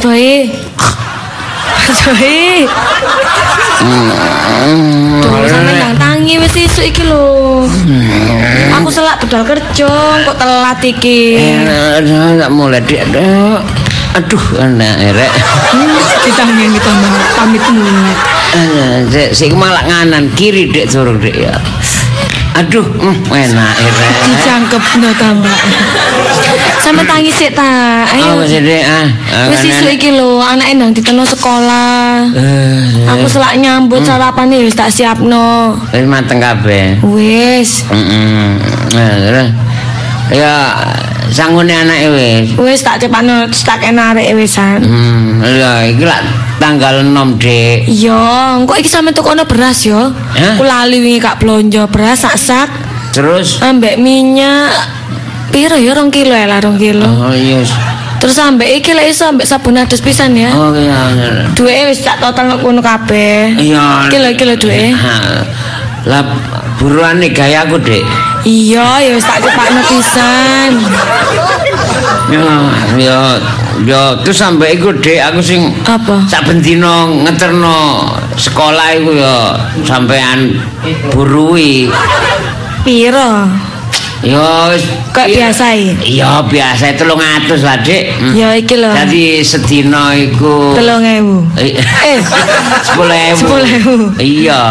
Boy. Mas Boy. Sampe nang tangi wis isuk iki lho. Aku selak budal kerja, kok telat iki. Aduh, tak mulai dik. Aduh, enak rek. Ditangi ditambah pamit mulai. Eh, Sik sik malah nganan kiri dik suruh dik ya. Aduh, mm, enak rek. Dicangkep no tambah. Sampe tangi sik ta. Oh, Ayo. dik ah. Ah, Wis isuk enak. iki lho, anake nang diteno sekolah. Eh, Aku selak nyambut sarapane wis tak siapno. wis mateng kabeh. Wis. Heeh. Nah, terus ya sanggune anake wis. Wis tak cepakno tak kena arek wisan. Hmm, ya iki lak tanggal 6, Dik. Iya, engko iki sampe tukono beras yo. Hah? Aku lali wingi kak blonjo beras sak-sak Terus ambek minyak piro ya 2 kilo ya lah 2 kilo. Oh iya. Terus ambek iki lek iso ambek sabun adus pisan ya. Oh iya. Duwe wis tak total nang kono kabeh. Iya. Kilo kilo duwe. Ha. Lah buruane gayaku, Dik. Iya, ya wis tak cepakno pisan. Ya, ya, ya terus sampai iku, Dik, aku sing Apa? saben dina ngeterno sekolah iku ya sampean burui. Piro? Ya wis Kok biasa iki? Iya, biasa 300 lah, Dik. Hmm. Ya iki lho. Jadi sedina iku 3000. Eh, Eh, 10.000. 10.000. Iya.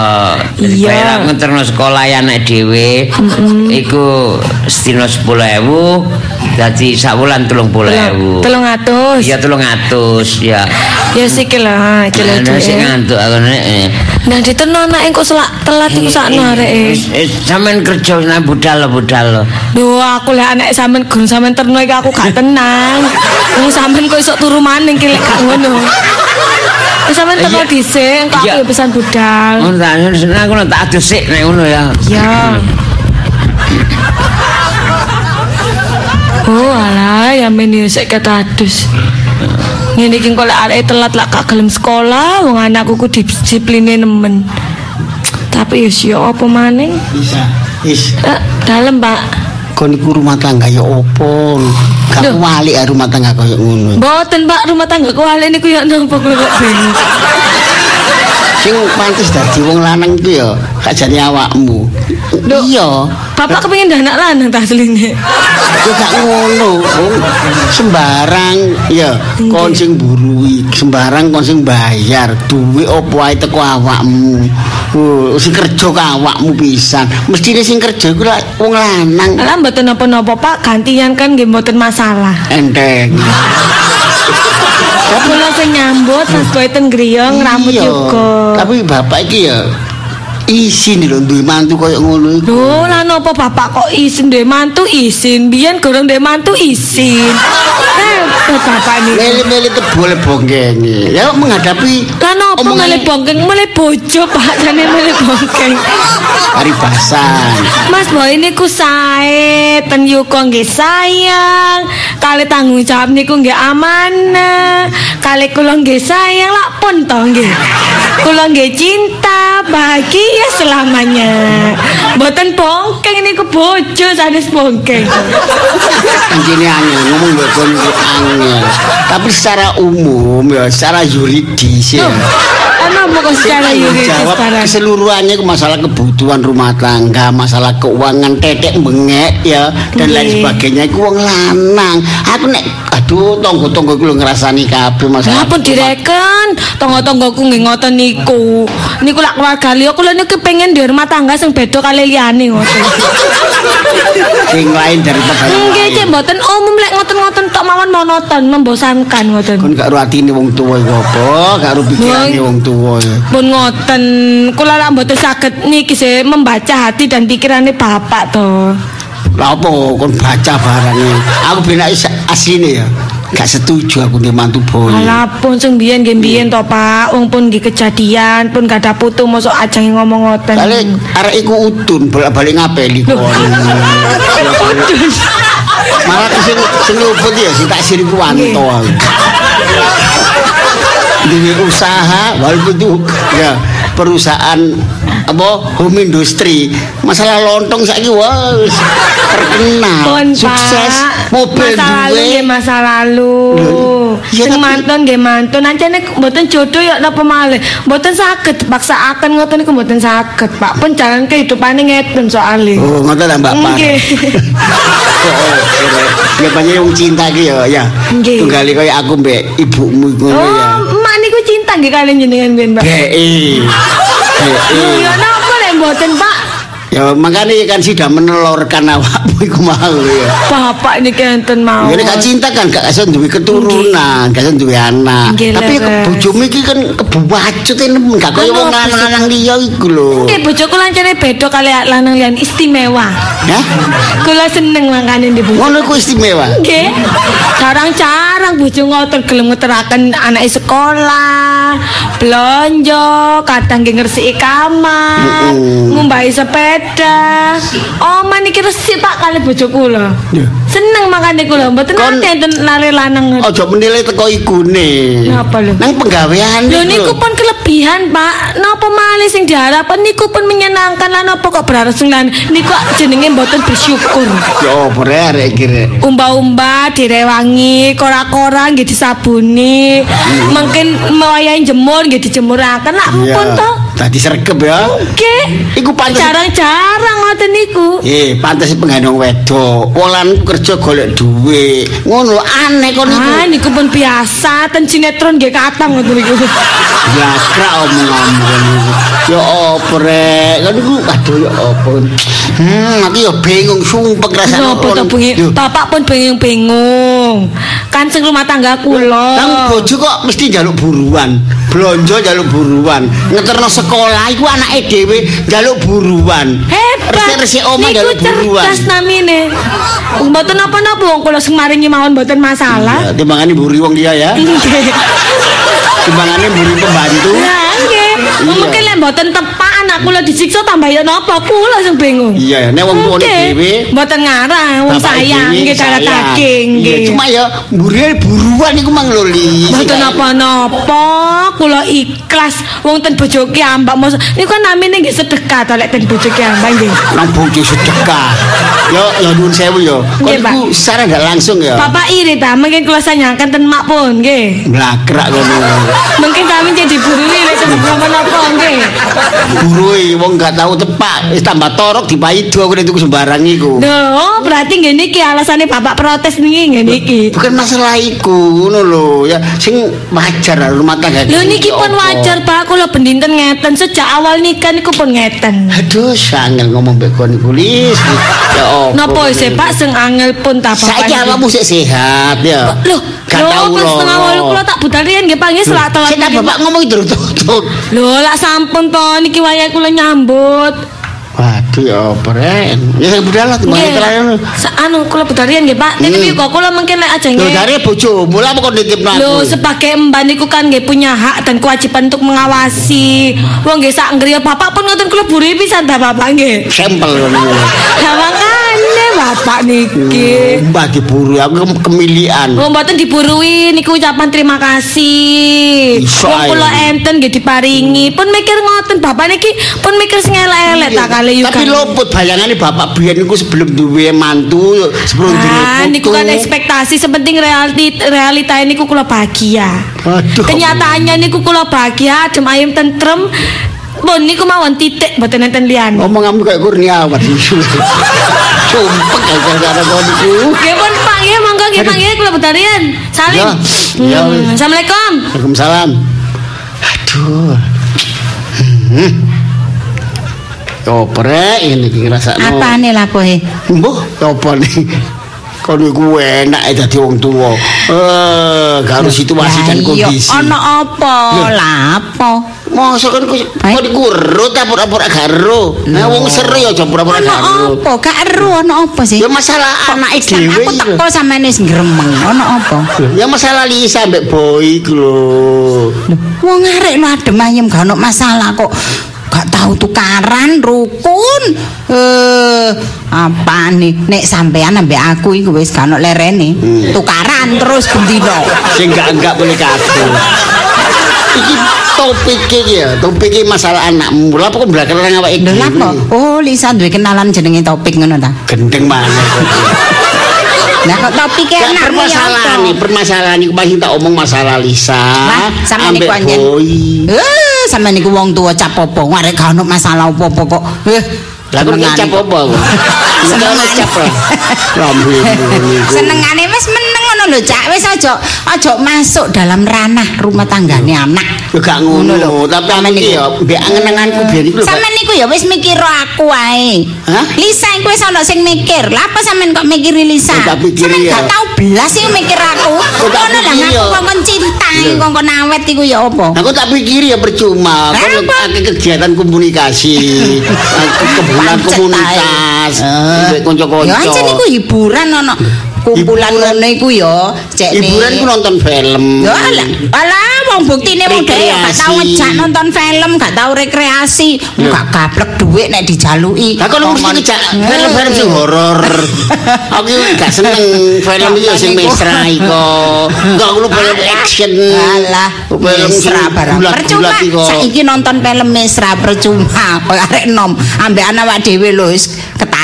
Iya. bayar ngeterno sekolah ya anak dhewe. Iku sedina 10.000, dadi sak wulan 30.000. Telung atus. Iya 300 ya. Ya sik lah, iki lho Nah, sing duwe. ngantuk aku nek. eh. Nah diterno anak engko selak telat iku sakno areke. Wis- wis Sampeyan kerja nang budal budal. Duh, aku lek anak sampean gun sampean terno iki aku gak tenang. Wong sampean kok iso turu maning ki lek gak ngono. Wis sampean terno Iya. dhisik, engko aku Iya. ya pesan budal. Oh, tak seneng aku tak adus sik nek ngono ya. Ya. Oh alah, ya men yo sik ketadus. Ngene iki kok lek arek telat lak gak gelem sekolah, wong anakku ku disipline nemen. Tapi yo yo apa maning? Bisa. Is, Eh, dalem, Pak. kon iku rumah tangga ya opo? Gak Loh. wali ya rumah tangga kaya ngono. Mboten Pak, rumah tangga kuali niku ya napa kula kok bingung. Sing pantes dadi wong lanang iku ya gak jane awakmu. Loh. Iya. Bapak kepengin dah anak lanang ta asline. Ya gak ngono, sembarang ya kon sing burui, sembarang kon sing bayar, duwe opo ae teko awakmu. Oh, sing kerja ke awakmu pisan. Mestine sing kerja iku lak wong lanang. Lah mboten napa-napa Pak, gantian kan nggih mboten masalah. Enteng. Kula sing nyambut Mas Boy ten griyong rambut Iya, juga. Tapi bapak iki ya isin lho duwe mantu kaya ngono iku. Lho, lah napa bapak kok izin duwe mantu izin, biyen gorong duwe mantu izin. Eh, bapak ini. Mele-mele tebol bongkenge. Ya menghadapi Lah napa mele bongkeng, mele bojo Pak, jane mele bongkeng. paribasan. Mas Boy niku sae, ten yuko nggih sayang, kali tanggung jawab niku nggih amanah, kali kula nggih sayang lak pun to nggih. Kula nggih cinta, bahagia selamanya. Mboten bongkeng niku bojo sanes bongkeng. Anjene angel ngomong mbok kon iku angel. Tapi secara umum ya secara yuridis ya. Ana secara yuridis jawab keseluruhannya ke masalah kebutuhan rumah tangga, masalah keuangan tetek bengek ya dan lain sebagainya iku wong lanang. Aku nek aduh tonggo-tonggo lho ngrasani kabeh masalah. Lah pun direken, tangga-tanggaku nggih ngoten niku. Niku lak keluarga liya kula niku pengen di rumah tangga sing beda kali liyane ngoten. sing lain daripada yang Nggih, cek mboten umum lek ngoten-ngoten tok mawon monoton, membosankan ngoten. Kon gak ro atine wong tuwa iku apa? Gak ro pikirane Wong- tuwa. Pun ngoten, kula lak mboten saged niki sih membaca hati dan pikirannya bapak to. Lah apa kon baca barangnya? Aku benak asline ya. Gak setuju aku ndek mantu boy. Alah pun sing biyen nggih biyen to, Pak. Wong pun nggih kejadian, pun gak ada putu mosok ajang ngomong ngoten. Kali arek iku utun bolak-balik ngapeli kon. Malah sing sing nyuput ya sing tak siri kuwanto aku. Duwe usaha walaupun itu ya perusahaan apa home industry. Masalah lontong saiki wis terkenal. Pun, Sukses. Pak. Mobil masa lalu nggih masa lalu. Iya, Sing tapi- mantun nggih mantun. Ancene mboten jodoh ya napa malih. Mboten saged paksaaken ngoten niku mboten saged, Pak. Pun jalan kehidupane ngeten soalé. Oh, ngoten ta Mbak. Nggih. Oh, kira. Ya banyak wong cinta iki ya, ya. Tunggali kaya aku mbek ibumu ngono ya. Nggih kalian jenengan ben, Pak. GI. GI. Ya napa lek mboten, Pak? Ya makanya kan sudah menelurkan awakmu iku mau ya. Bapak niki enten mawon. Ini gak cinta kan gak iso duwe keturunan, gak iso duwe anak. Nggih, Tapi bojomu iki kan kebuwacut nemen gak kaya wong lanang liya iku lho. Nggih, bojoku lancene beda kali lanang liyan istimewa. Hah? Kula seneng mangkane di bojo. Ngono ku istimewa. Nggih. Jarang-jarang bojo ngoten gelem ngeteraken anake sekolah, belanja, kadang nggih ngresiki kamar, ngumbahi sepeda. Oma niki resik Pak kali bojo kula. Ya. Seneng makane kula, mboten nate enten lare lanang. Ojo menilai teko ikune. Napa lho? Nang penggawean Lho iku niku lho. pun kelebihan, Pak. Napa malih sing diharapkan niku pun menyenangkan lan napa kok berharap sing lan niku jenenge mboten bersyukur. Ya opo rek arek iki rek. Umba-umba direwangi, kora-kora nggih disabuni. Mungkin mewayahi jemur nggih dijemuraken. Lah Iya. pun to. Tadi sergep ya. Nggih. Iku pantes Jarang-jarang ngoten niku. Eh, pantes pengendong wedok. Polanku kerja golek duit. Ngono aneh kon iku. Ah, niku pun biasa, ten sinetron nggih katang ngoten niku. Ya krak omong-omong iku. Ya opo rek? Kan iku aduh ya opo. Hmm, aku ya bingung sumpek rasane. Napa to bengi? Yo, Bapak pun bingung-bingung. Kan sing rumah tangga kula. Nang bojo kok mesti njaluk buruan. Blonjo njaluk buruan. Ngeterno sekolah iku anake dhewe njaluk buruan. Hebat. Resik-resik omah njaluk Niku buruan. cerdas namine. Mboten napa-napa wong kula sing maringi mawon mboten masalah. Ya, timbangane mburi wong dia ya. Timbangane mburi pembantu. Iya. Mungkin lek mboten tepak anak kula disiksa tambah ya napa kula sing bingung. Iya, nek wong tuane dhewe Mboten ngarang wong sayang nggih cara daging Iya, nggih. Cuma ya mburi buruan iku mang lho Li. Mboten napa-napa, kula ikhlas wong ten bojoke ambak mos. Niku kan namine nggih sedekah to lek ten bojoke ambak nggih. Nang bojo sedekah. Yo, yo nuwun sewu yo. Pak. iku secara nggak langsung ya. Bapak iri ta, mungkin kula sanyakan ten mak pun nggih. Blakrak ngono. Mungkin kami jadi burui lek ten nggih. Burui wong gak tahu tepak, wis tambah torok dipaido aku nek tuku sembarang iku. Duh, oh, berarti nggih niki alasane bapak protes niki nggih niki. Bukan masalah iku, ngono lho. Ya sing wajar rumah tangga. Lho niki pun Apa? wajar Pak, kula bendinten ngeten sejak awal nikah niku pun ngeten. Aduh, sangel ngomong mbek kon iku Lis. Ya opo. Napa sih Pak sing angel pun ta bapak. Saiki awakmu sik sehat ya. Loh, gak lho, tahu pas lho. setengah walu kula tak budal riyen nggih Pak nggih selak telat. Sik tak bapak ngomong itu tutut. Lho, lak sampun to niki wayahe kula nyambut. Waduh ya apa ren. Ya sing budal lah timbang Nggih. terakhir. Anu kula riyen nggih Pak. Niki Hmm. piye kok kula mungkin lek ajeng Lho dari bojo, mula apa kok nitipno aku? Loh, sebagai mbak niku kan nggih punya hak dan kewajiban untuk mengawasi. Wong nggih sak ngriya bapak pun ngoten kula buri pisan ta bapak nggih. Sampel ngono. Lah makane bapak niki. Mbah diburu aku ke- kemilian. Oh, mboten diburui niku ucapan terima kasih. Wong kula enten nggih diparingi. Pun mikir ngoten bapak niki pun mikir sing elek-elek tak kali yuk. Tapi luput bayangannya bapak biyen niku sebelum duwe mantu, sebelum duwe Ah, putu. niku kan ekspektasi sepenting realiti realita niku kula bahagia. Aduh. Kenyataannya niku kula bahagia, adem ayem tentrem. Pun niku mawon titik mboten enten liyan. Omonganmu kayak kurniawan. Sumpek gara-gara kau niku. Nggih pun Pak nggih monggo nggih Pak nggih kula betarian. Salim. Ya, ya, Hmm. Assalamualaikum. Waalaikumsalam. Aduh. Hmm. Apa rek ini iki ngrasakno? Apane? Mbah, apa nih? Kau niku enak ya dadi wong tuwa. Eh, gak harus situasi dan kondisi. Ana apa? Loh. Lah apa? Kan kau Baik. kau dikurut ta pura-pura gak ero. Nah wong seru ya aja pura-pura gak Ana ero. apa? Gak eru ana apa sih? Ya masalah anak dhewe. aku iki lho. teko sampeyan wis gremeng. Ana apa? Ya masalah Lisa mbek boy iku lho. Wong arek lu adem ayem gak ana masalah kok. Gak tahu tukaran rukun. Eh, apa nih? Nek sampean ambek aku iku wis gak ana lerene. Tukaran terus bendino. Sing enggak enggak boleh kabeh. Iki topik iki ya, topik iki masalah anakmu. Lha kok blakeren awake Lho dhewe. lha kok? Oh, Lisa duwe kenalan jenenge topik ngono ta. gendeng maneh. Lah kok topike Ya, anakmu ya permasalahan apa? nih, permasalahan iku masih tak omong masalah Lisa. Lah, niku anjen. Boy. Eh, sampeyan niku wong tua cap apa? Arek gak ono masalah apa-apa kok. Eh, Lah kok senengane cap apa? Senengane cap. Senengane wis meneng ngono lho, Cak. Wis aja aja masuk dalam ranah rumah tanggane anak. Ya gak ngono lho. tapi aku iki ya mbek angen-anganku biyen iku lho. Sampeyan niku ya wis mikir aku wae. Hah? Lisa iku wis ana sing mikir. Lah apa sampeyan kok mikiri Lisa? Sampeyan ya. gak tau belas sih mikir aku. Ngono lah ya. kongkon cinta, kongkon awet iku ya apa? Aku tak pikir ya percuma. Kalau kegiatan komunikasi, kebunan Pancet komunitas, kanca-kanca. Ya ancen iku hiburan ono. Kumpulan ngono iku ya, cek Hiburan ku nonton film. Ya alah, wong buktine wong dhewe gak tau ngejak nonton film, gak tau rekreasi, gak gablek dhuwit nek dijaluki. Lah kono mesti ngejak film-film sing horor. Aku gak seneng film iki sing mesra iko. Enggak ngono film action. Alah, film mesra barang. Percuma saiki nonton film mesra percuma. Kok arek nom ambek anak awak dhewe lho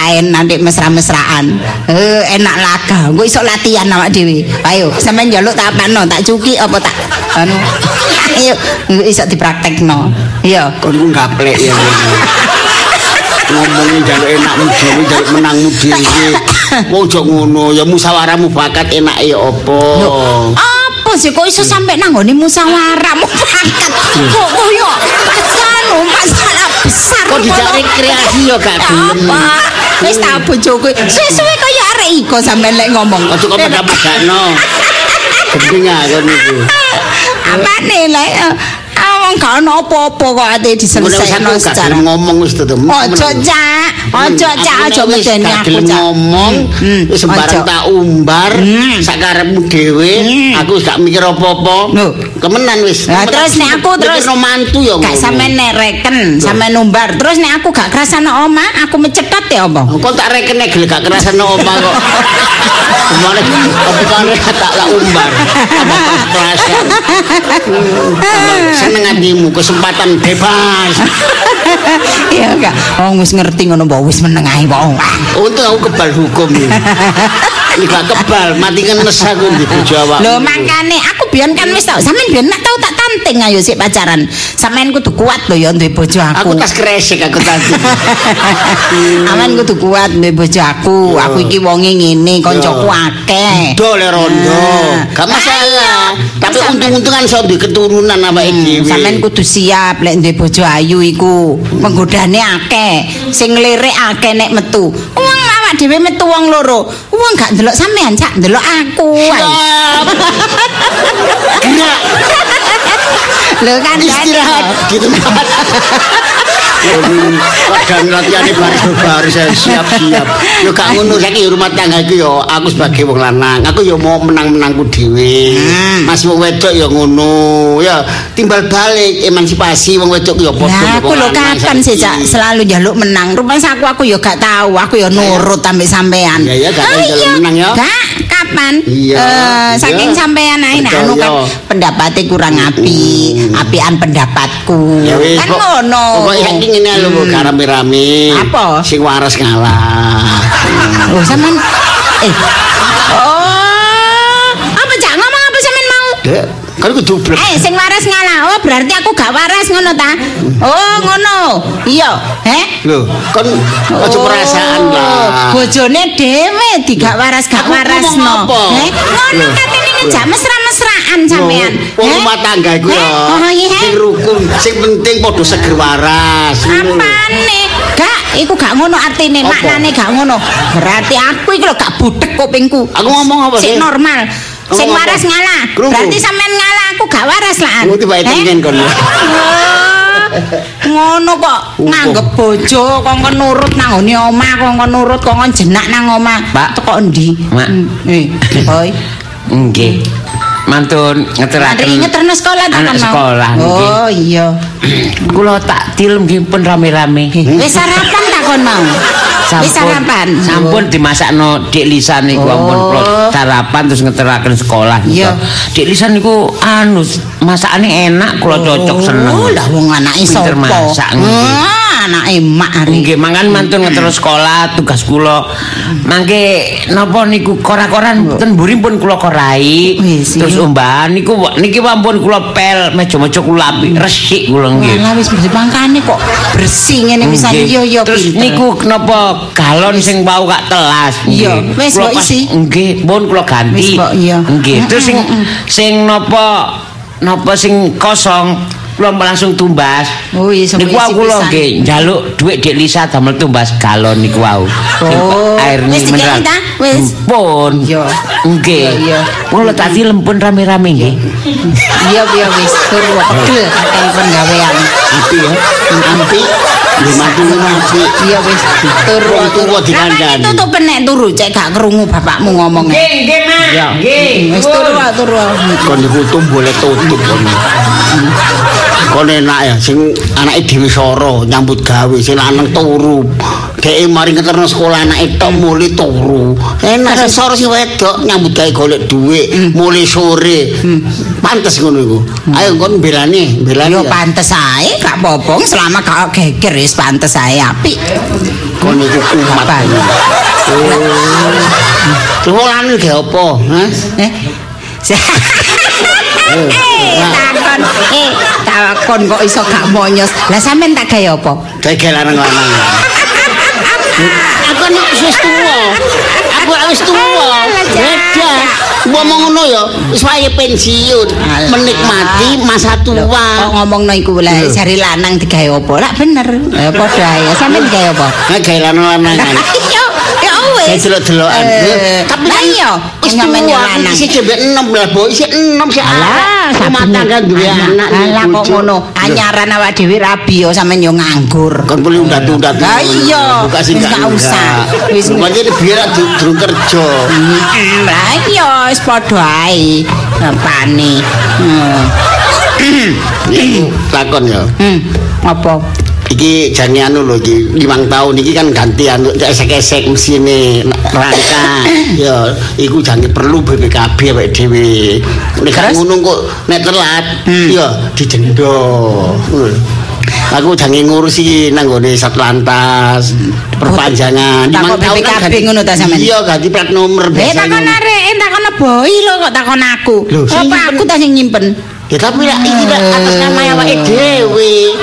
ketaen nanti mesra-mesraan. Eh enak laga. Engko iso latihan awak dhewe. Ayo, sampean njaluk tak apano, tak cuki apa tak anu. Ayo, iso dipraktekno. Iya. kon ku gaplek ya. ngomongin jaluk enakmu dhewe jaluk menangmu dhewe wong aja ngono ya musyawarahmu bakat enak ya apa Apa sih kok iso sampe nang nggone musyawarah mufakat? Kok koyo anu masalah besar. kok dijak rekreasi ya gak gelem Apa? Wis tak bojoku. Suwe-suwe kaya arek iko sampean lek ngomong. aja kok pada padakno gendeng aku niku Apane lek awang gak ono apa-apa kok ate gak secara. ngomong wis tetep Ojo cak, ojo cak, ojo medeni aku cak. ngomong Hmm, sembarang tak umbar Hmm. sakarepmu dhewe Hmm. aku gak mikir apa-apa kemenan wis terus nek aku terus mantu ya gak ngono. sampe nereken, sampe numbar. Terus nek aku gak kerasane oma, aku mecetot ya apa? Kok tak reken nek gak kerasan oma kok. Ke mana apa kan tak tak umbar. Apa kerasan. Seneng hatimu kesempatan bebas. Iya enggak. Wong wis ngerti ngono mbok wis meneng ae wong. Untung aku kebal hukum ini. Ini kebal, mati kan aku di bojo awak. Lho makane aku biyen kan wis tau, sampean biyen nak tau tak tanting ayo sik pacaran. Sampean kudu kuat lho ya duwe bojo Aku aku. tas kresek aku tadi. Aman kudu kuat duwe bojo aku. Aku iki wonge ngene, koncoku akeh. Do le rondo. Gak masalah. Tapi untung-untungan iso duwe keturunan awake Hmm, dhewe. sampean kudu siap lek duwe bojo ayu iku. Penggodane akeh, sing ngelirik akeh nek metu. Wong awak dhewe metu wong loro. Wong gak ndelok sampean, cak ndelok aku. ae. Lho kan istirahat di tempat. Kadang latihan baris-baris siap-siap. Yo gak ngono saiki rumah tangga iku yo aku sebagai wong lanang, aku yo mau menang-menangku dhewe. Mas wong wedok yo ngono. Ya timbal balik emansipasi wong wedok yo padha. Lah aku lho kapan sih Cak selalu njaluk menang. Rupane aku aku ya gak tahu, aku ya nurut ambek sampean. Iya, iya, gak tahu njaluk iya. menang ya. Gak, kapan? Iya, Eh, saking sampean ae nah, anu kan pendapatnya kurang api, apian pendapatku. Ya kan ngono. Pokoke saiki ngene lho Hmm. rame-rame. Apa? Sing waras ngalah. Oh, sampean eh Oh, apa Cak ngomong apa sampean mau? Dek, kan kudu blek. Eh, sing waras ngalah. Oh, berarti aku gak waras ngono ta? Oh, ngono. Iya, heh? Lho, kon aja perasaan lah. Bojone dhewe digak waras gak waras no. Heh, ngono katene ngejak mesra-mesraan sampean. Wong rumah tangga iku ya. Oh. Sing rukun, sing penting padha seger waras. Apane? Gak, iku gak ngono artine, maknane gak ngono. Berarti aku lho gak budek kupingku. Aku ngomong apa sih? Sing normal. Sing waras ngalah. Berarti sampean ngalah, aku gak waras lah. Ngono tiba tengen kon. Oh, ngono kok nganggep bojo kongkon nurut nang ngone omah kongkon nurut kongkon jenak nang omah Pak. teko endi Mak. Hmm, eh boy Nggih. Mantun ngeteraken. Ngeterno sekolah tak Anak kan, Mau? sekolah nggih. Oh iya Kula tak tilem nggih pun rame-rame. Wis sarapan tak kon mau Wis sarapan. Sampun dimasakno Dik Lisan niku Oh. ampun kula sarapan terus ngeteraken sekolah Iya. Dik Lisan niku anu masakane enak kula cocok seneng. Oh, lah wong anake sapa? masak, nggih. Anake mak ari. Nggih, mangan mantun ngeterus sekolah tugas kula. Mangke napa niku kora-koran ten mburi pun kula korai. Terus iya. umbahan niku niki ampun kula pel meja-meja kula apik resik kula nggih. Malah wis bersih mangkane kok bersih ngene bisa yo yo Terus niku kenapa galon sing bau gak telas? Iya, wis pas- isi. Nggih, pun kula ganti. Wis mbok, iya. Nggih. Terus sing sing napa napa sing kosong kula langsung tumbas. Oh, iya, Niku aku kula pisan. nggih njaluk dhuwit Dik Lisa damel tumbas galon niku wau. Oh, air wis mineral. Wis. Pun. Iya. Nggih. Iya. Kula tadi lempun rame-rame nggih. Iya iya wis tur pegel telepon gawean. Api ya. Api. Nggih mati api. Iya wis tur Wong tuwa Sampeyan dikandani. tutup nek turu cek gak krungu bapakmu ngomong. Nggih, nggih, Mak. Iya. Nggih. Wis turu wae, turu. Kon niku boleh tutup kon. Kon enak ya sing anake dhewe soro nyambut gawe sing lanang turu. Dhek mari ngeterno sekolah anake tok muli turu. Enak sing soro sing wedok nyambut gawe golek dhuwit mulai sore. Pantes ngono iku. Ayo kon belani, belani. Yo pantes ae gak apa-apa selama gak geger wis pantes ae apik. Kon niku kumat. Apa? Tuwolane ge apa? Hah? Eh. Eh, takon, eh, takon kok iso gak monyos. Lah sampean tak gawe apa? Dege lanang-lanang. Aku nek wis tuwa. Aku wis tuwa. Beda. Ngomong ngono ya, wis wayahe pensiun, Alah. menikmati masa Kok tua. ngomongno iku lah jari lanang digawe apa? Lah bener. Ya padha ae. Sampeyan digawe apa? Gawe lanang-lanangan. Yo, wis. delok-delokan. Eh, Tapi lah iya, wis nyampe tuwa, lanang. Isih jembek 6 lah, Bo. Isih 6 sih. Alah, rumah tangga duwe anak. Alah kok ngono. Anyaran awak dhewe rabi yo sampean yo nganggur. Kon boleh undat-undat. Lah iya, Buka sing gak usah. Wis ini biar du- durung kerja. Lah iya wis padha ae. Apane? Hmm. Iku takon ya. Hmm, apa? Iki jane anu lho iki 5 tahun iki kan ganti anu esek-esek mesine rangka. ya, iku jane perlu BPKB awake dhewe. Nek ngono kok nek telat ya didenda. Ngono. Aku jange ngurusi nang gone Satlantas perpanjangan Takut Limang tahun BPKB ngono ta sampean? Iya, ganti plat nomor Eh takon arek, takon boy lho kok takon aku. Lho, Apa aku ta sing nyimpen? Ya tapi lah iki lah atas nama awake dhewe.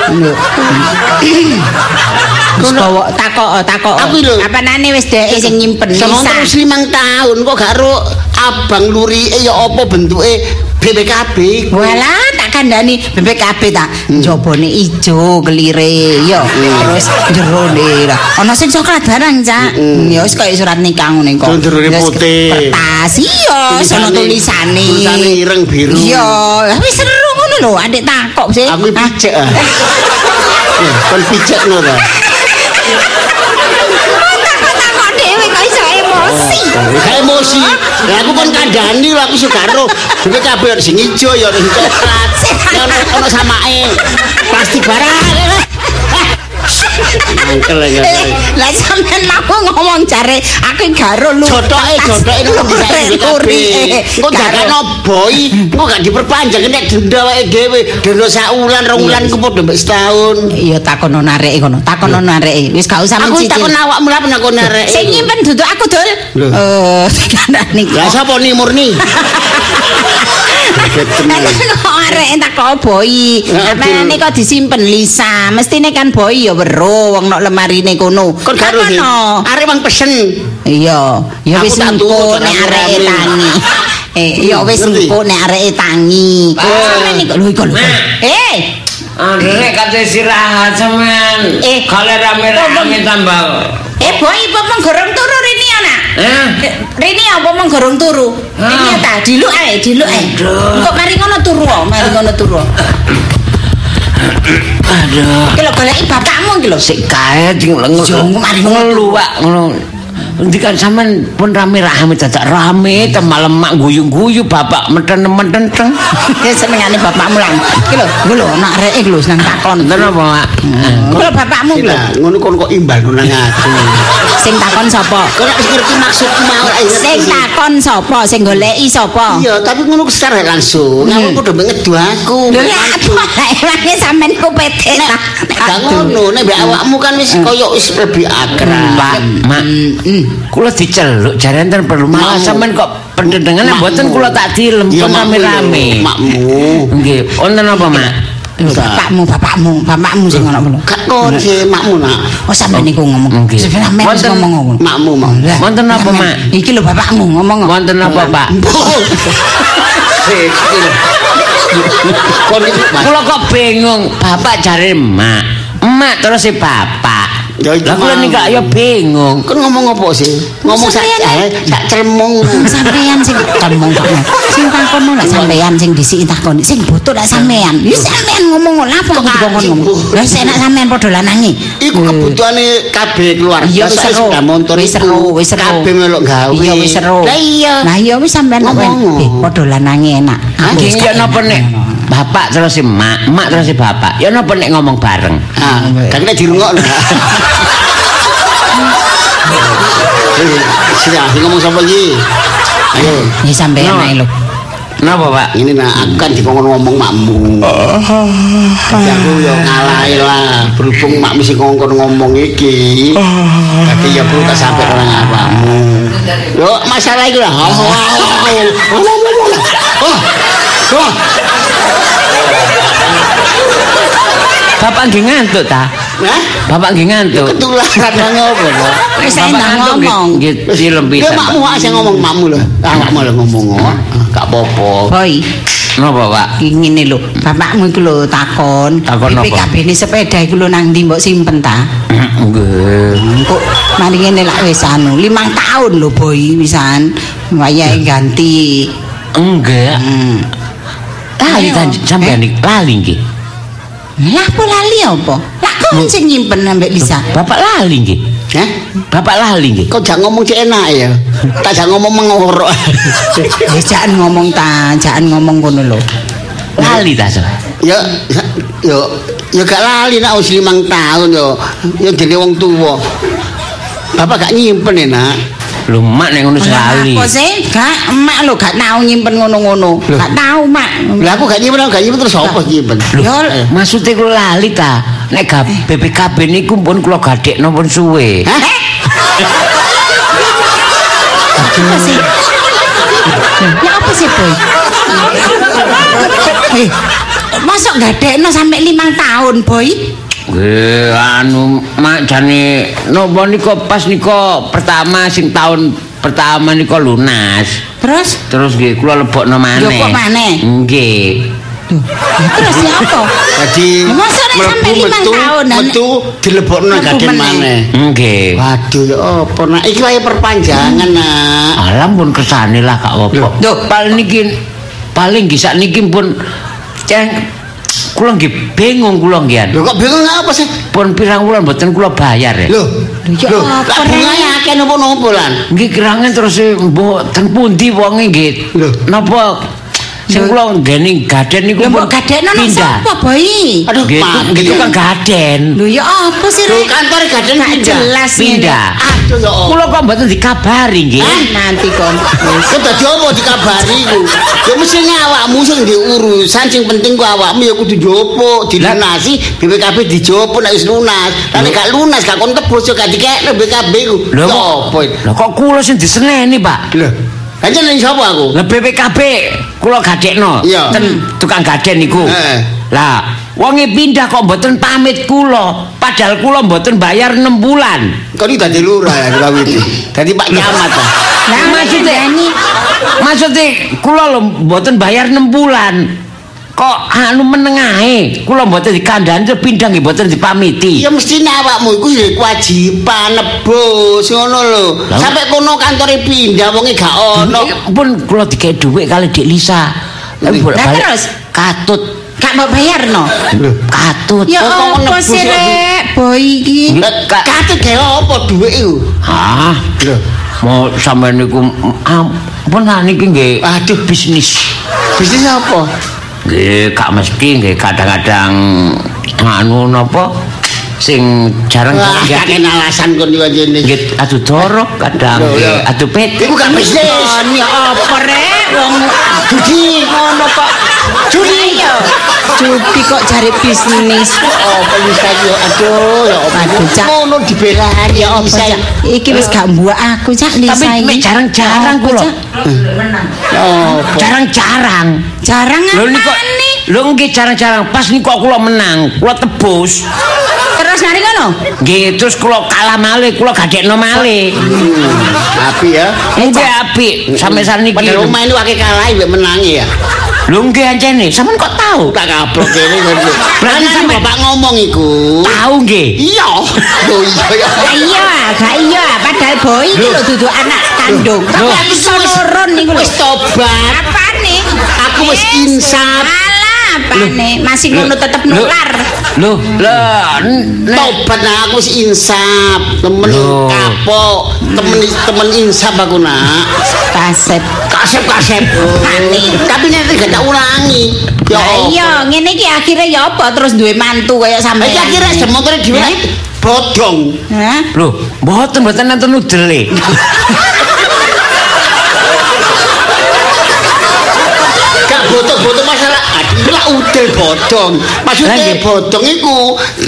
Wis bawa takok takok. Aku lho. Apanane wis dhek sing nyimpen terus limang tahun kok gak ro abang luri ya apa bentuke BPKB. Walah kandhani BPKB tak njobone ijo kelire yo terus jerone lah ana sing coklat barang cak. Ya wis kaya surat nikah ngene kok. Jerone Terus putih. kertas. Iya sono tulisane. Tulisane. Ireng biru. iya. Wis seru ngono lho adik takok sih. Aku pijak ah. Eh, Kon pijak no ta. takok dhewe kok iso emosi Gak emosi. Lah aku kon kandhani lho aku suka ro. BPKB ada sing ijo ya sing coklat. Ono ono samake. Plastik barang. Angkel ya. Lah sampean mau ngomong jare aku garo lu jodoke jodoke itu bisa BPKB. Engko jakane boy, engko gak diperpanjang nek denda wae dhewe. Denda sak wulan, rong wulan ku padha mbek setahun. iya takono nareke kono takono nareke wis gak usah Aku mencicil takon awakmu lah ben aku narek. Sing nyimpen duduk aku dul. Eh, kandhane Lah sapa ni murni? kok arek tak kok boy. Ya, Apane kok disimpen Lisa? Mestine kan boy ya weruh wong nok lemarine kono. Kon karo sih. Takono. Arek wong pesen. Iya, ya wis engko tuku, nek rame-rame. tangi. Eh, ya wis engko nek areke tangi. Sampeyan iki lho iku lho. Eh, Andre kate istirahat sampean. Eh. kalau rame-rame tambah. eh boy apa mong gorong turu ana? Eh? Rini apa mong gorong turu? Rini Ah. ta, diluk ae, diluk ae. Kok mari ngono turu, oh, mari ngono turu. Aduh. Iki lho goleki bapakmu iki lho. Sik kae sing Jo, mari ngono. ngelu Pak ngono. Ndikan sampean pun rame-rame dadak rame temal lemak guyu-guyu bapak meten-meten teng. Ya senengane bapakmu lan. Iki lho, iku lho nak rek lho seneng takon. Wonten apa, Mak? Iku lho bapakmu lho. Ngono kon kok imbal nang aku. Sing takon sapa? Kok nek wis ngerti maksudku mau ae ngerti Sing takon sapa? Sing goleki sapa? Iya, tapi ngono secara langsung. Aku padha ngedu aku. Lho ya apa? Emangnya sampean ku ta? Gak ngono, nek mbek awakmu kan wis koyo wis lebih akrab. Pak, Mak. Kula diceluk jare enten perlu malah sampean kok pendendengan Makmu. mboten kula tak dilem makmu rame-rame. makmu. Nggih, wonten apa, Mak? Bapakmu, bapakmu, bapakmu sing ngono lho. Gak kon sih makmu nak. Oh sampean niku ngomong. Nggih. Wonten- ngomong ngono. Makmu. Lah, Wonten apa, sampean- Mak? Iki lho bapakmu ngomong. Wonten apa, Pak? Kula kok bingung, bapak jare emak, emak terus si bapak. Ya, itu Lah kula mau. nika ya bingung. Kon ngomong apa sih? Ngomong sak eh, sak cremong. sampean sing ngomong kok. Sing takon lah sampean sing disiki takon. Sing butuh lah sampean. Ya sampean ngomong lha apa kok ngomong. Lah senak sampean padha lanangi. Iku kebutuhane kabeh keluarga. Iya wis seru. Wis seru, wis seru. Kabeh melok gawe. Iya wis seru. Lah iya. Nah iya wis sampean Ngomong. eh, padha lanangi enak. Nggih ya napa enak. nek bapak terus si emak, emak terus si bapak. Ya napa nek ngomong bareng. Ah, kan nek dirungokno. Eh, Sini ah, ngomong sapa iki? Ayo. Sampean No. ae lho. Napa, Pak? Ini nak aku kan dikongkon ngomong makmu. Tapi aku yo ngalahi lah. Berhubung makmu sing ngongkon ngomong iki. Tapi ya perlu tak sampai orang awakmu. Yo masalah iki lah. Oh, oh, oh, oh, oh. Oh, Bapak nggih ngantuk ta? Hah? Bapak nggih ngantuk. Ketularan nang ngopo to? Wis nggih- ngomong. Nggih dilem Ya pisan. makmu aja ngomong makmu lho. Awakmu lho ngomong. oh. Gak apa-apa. Boy, Napa, Pak? iki ngene lho. Bapakmu iku lho takon. Takon apa? PKB ini sepeda iku lho nang ndi mbok simpen ta? Nggih. Kok mari ngene lak wis anu, limang tahun lho boy wisan. Wayahe ganti. Enggak. Hmm. Lali Ayo. ta sampean iki lali nggih. Lah apa lali apa? Lah kok sing nyimpen ambek Lisa? Bapak lali nggih. Hah? Bapak lali nggih. Kok jangan ngomong cek enak ya? Tak jangan ngomong mengorok. Ya jangan ngomong ta, jangan ngomong ngono lho. Lali ta, Sob? ya ya ya gak lali nak wis limang tahun yo. Ya dene wong tuwa. Bapak gak nyimpen ya nak. Lho, mak nek ngono sekali. Apa sih? Gak emak lho gak tau nyimpen ngono-ngono. Gak tau mak. Lah aku gak nyimpen, aku gak nyimpen terus apa nyimpen? Lho, Yo. maksudnya kula lali ta. Nek ga BPKB niku pun kula gadekno pun suwe. Hah? Apa sih? Ya apa sih boy? Eh, masuk gadekno sampai limang tahun boy? Nggih, anu mak jane napa nika pas nika pertama sing tahun pertama nika lunas. Terus? Terus nggih kula lebokno maneh. Lebok maneh? Nggih. Terus ya apa? Jadi mlebu metu, tahun, dan- metu dilebokno gaden meneh. maneh. Nggih. Waduh ya apa nak iki wae perpanjangan nak. Alam pun kesane lah kak apa. Loh. paling niki paling nggih sak niki pun ceng kula nggih bingung kula nggih. Lho kok bingung apa sih? Pun pirang wulan mboten kula bayar ya. Lho, ya lho, apa, lah bunganya akeh nopo-nopo lan. Nggih kirangan terus e, mbok ten pundi wonge nggih. Lho. Napa sing kula nggene gaden niku pun mbok nang pindah. sapa boy? Aduh, Nggih, mati. nggih tukang gaden. Lho ya apa sih Lho Rek? kantor gaden Gak jelas Pindah. Aduh ya Allah. Kula kok mboten dikabari nggih. Hah? Nanti kon. Kok dadi apa dikabari ku? Ya mesti awakmu sing di urusan sing penting ku awakmu ya kudu jopo, dilunasi BPKB dijopo nek wis lunas. Nek gak lunas gak kon tebus yo gak dikekno BPKB ku. Lho apa? Lah kok kula sing diseneni, Pak? Lho, kan jeneng sapa aku? Lah BPKB kula gadekno ten tukang gaden niku. Heeh. Lah, wonge pindah kok mboten pamit kula, padahal kula mboten bayar 6 bulan. Kok iki dadi lurah ya kawit. Dadi Pak Camat. Lah maksudnya maksudnya kula lho mboten bayar 6 bulan. Kok anu menengahe, kula mboten dikandhani pindah nggih mboten dipamiti. Ya mesti awakmu iku ya kewajiban nebus ngono lho. Lah. Sampai kono kantore pindah wonge gak ono. Pun kula dikei dhuwit kali Dik Lisa. Lah, terus? katut, Gak mau bayar no? katut. Ya apa nebus sih Rek? boy iki? Lah, Kate gawe apa dhuwit iku? Ah, Lho, mau sampean niku ampun ah niki nggih aduh bisnis. bisnis apa? Nggih, gak mesti nggih. Kadang-kadang anu napa sing jarang nggih kakek alasan kon iki jene. nggih adu dorok kadang adu pet. Iku gak bisnis. Ya apa rek wong Judi. ngono kok judi ya. Judi kok cari bisnis. Apa bisa yo aduh ya apa Aduh, Cak. ngono dibelani Ya apa bisa. Iki wis gak mbuak aku Cak Lisa Tapi iki. mek jarang-jarang kula. Oh, Jarang-jarang. Jarang Lho niku lho nggih jarang-jarang pas niku kula menang, kula tebus. Terus nari ngono? Nggih, terus kula kalah malih, kula gadekno malih. api ya. Nggih apik sampai saat niki. Padahal rumah ini akeh kalah mbek menangi ya. Lho nggih ancene, sampean kok tahu? Tak kaplok kene kok. Berarti sampe- bapak ngomong iku. Tahu nggih. Iya. Lho iya ya. Iya, gak iya. Padahal boy iki lho dudu anak kandung. Tapi aku iso nurun niku lho. Wis tobat. Apane? Aku wis insaf. Alah, apane? Masih ngono tetep nular. Lho, lho, nek Tobat nah aku wis insaf. Temen Loh. kapok, temen temen insaf aku nak. Kaset. Kasep kasep. Tapi nanti gak tak ulangi. Ya Lah iya, ngene iki akhirnya ya apa terus duwe mantu kaya sampean. Iki akhirnya semoga dhewe Eh? bodong. Hah? lho, mboten mboten nonton. Gak bodong-bodong masalah aduh lah udel bodong. Maksudnya nggih. bodong iku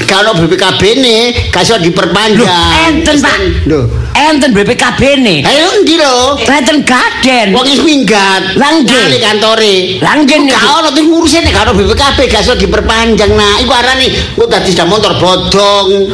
kalau BPKB ne gak iso Lho, diperpanjang. enten Pak. Lho. Enten BPKB ne. Ayo endi lho? Enten gaden. Wong wis minggat. Lah, nggih. Nang kantore. Lah, nggih, Gak niku. ono tuh ngurusin nek karo BPKB gak iso diperpanjang. Nah, iku arane kok dadi sepeda motor bodong.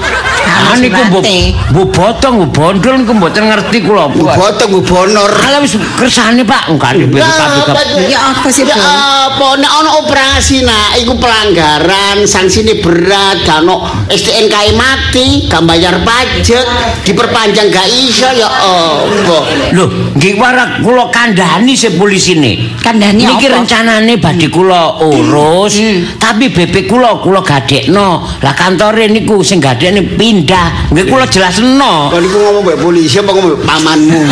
Ah niku mbok mbok botong, mbok bondol niku mboten ngerti kula. Bu bodong bu bonor. Ala wis kersane Pak, enggak di BPKB. Ya apa sih, Ya apa nek ono operasi nak iku pelanggaran, sanksine berat, gak ono STNK mati, gak bayar pajak, diperpanjang gak iso ya apa. Lho, nggih warak kula kandhani se polisine. Kandhani Niki rencanane badhe kula urus, tapi BP kula kula gadekno. Lah kantore niku sing gadekne pindah. Nggih kula jelasno. Kon iku ngomong mbek polisi apa ngomong pamanmu?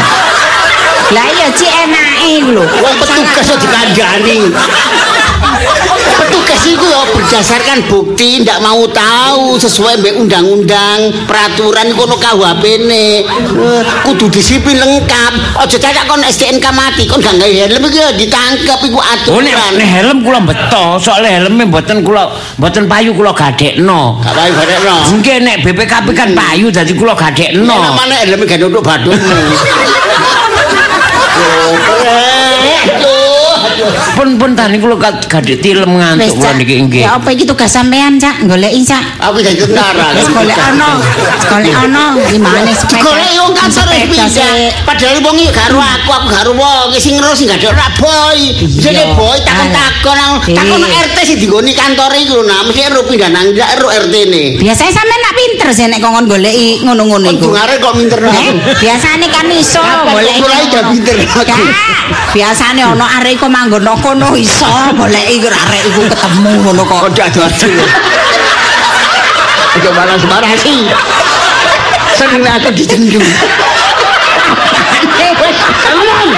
Lah iya cik enake lho. Wong petugas kok dikandani. Itu ya berdasarkan bukti ndak mau tahu sesuai mbek undang-undang peraturan kono KUHP ne. Eh, kudu disiplin lengkap. Aja cacat kon STNK mati kon gak gawe helm iki ya ditangkap iku Oh nek aturan. nek helm kula beto, soalnya helmnya mboten kula mboten payu kula gadekno. Gak bae barekno. Nggih nek BPKB kan payu dadi kula Nek gadekno. namane helm gak untuk badutmu. Pun pun tani kula gad- gadek tilem ngantuk kula Cak. niki nggih. Ya apa iki tugas sampean, Cak? Goleki, Cak. Aku tentara. Wis golek ana. Golek ana gimana sepeda? Golek wong kantor wis Sepeda pindah. Padahal wong iki karo aku, aku karo wong sing ngerus gak ada ora boy. Jadi boy takon-takon nang takon. RT sing digoni kantor iku lho, nah mesti ero pindah nang ndak ero RT ne. Biasanya sampean nak pinter sih nek kongkon goleki ngono-ngono iku. dungare kok minter Eh, biasane kan iso goleki. mulai udah pinter biasane ana arek iku manggon nang kono iso goleki arek iku ketemu ngono kok. Kok dak adu. Ojo balas marah sih. Seneng aku dijendung. Aman.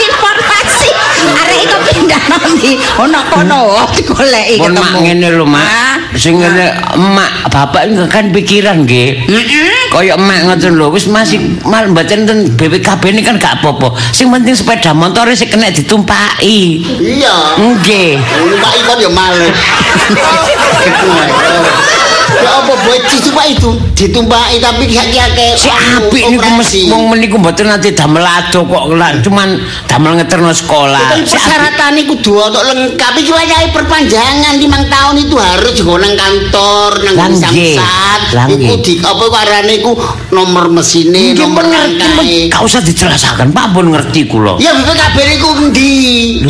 Informasi arek iku pindah nanti ono kono digoleki ketemu. mak ngene lho, Mak. Ah. Sing ngene emak bapak kan pikiran nggih. Kaya emak ngoten lho, wis masih mal mboten ten BPKB ini kan gak apa-apa. Sing penting sepeda motor sing kena ditumpaki. Iya. Nggih. Numpak ikon ya males. Ya apa buat cici pak itu ditumpaki tapi kaki-kaki Si apik niku mesti wong meniku mboten nanti damel ado kok cuman damel ngeterno sekolah. Tapi apik. persyaratan itu dua untuk lengkap itu wayahe perpanjangan limang tahun itu harus juga nang kantor nang samsat iku nggih. di apa iku arane iku nomor mesine nomor pun ngerti, rangkae gak usah dijelasaken, Pak pun ngerti kula. ya BPKB niku endi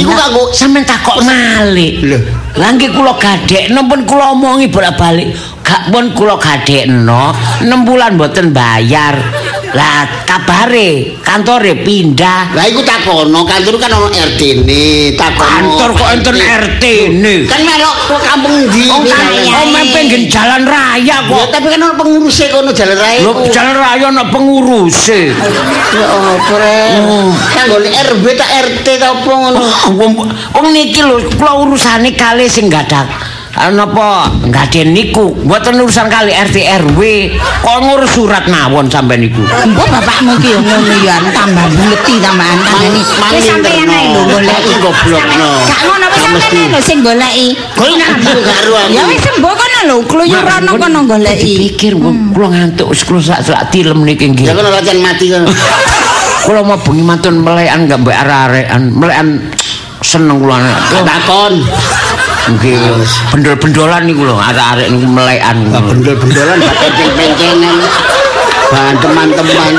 iku Lah, kanggo sampean takok malih. Lho. Lah nggih kula gadekno pun kula omongi bolak-balik. Gak pun kula gadekno 6 bulan mboten bayar. Lah kabare kantore pindah. Lah iku takono, kantor kan ono RT ne, takono. Kantor kok enten RT ne. Kan melok kampung ndi? Oh, oh raya. pengen jalan raya Ya, kok. tapi kan ono pengurusnya kono jalan raya. Lho jalan raya ana penguruse. Ya apa rek? Kan gone RB tak RT ta apa ngono? Wong niki lho kula urusane kali sing gadak napa gaden niku mboten urusan kali RT RW kok ngurus surat mawon sampean niku Mbok bapakmu ki yo ngono ya tambah ngerti tambahan tandani. Mang- Wis sampeyan ae lho golek. Aku goblokno. Gak ngono wis sampeyan ae lho sing goleki. Golek aku gak aku. Ya wis mbok kono lho kluyurono kono goleki. pikir kula ngantuk wis kula sak sak tilem niki nggih Ya kono racan mati kono. kula mau bengi mantun melekan gak mbek arek-arekan melekan seneng kula Tak takon. Nggih bendol-bendolan niku lho arek-arek niku melekan Lah bendol-bendolan gak penceng-pencengan. Bahan teman-teman.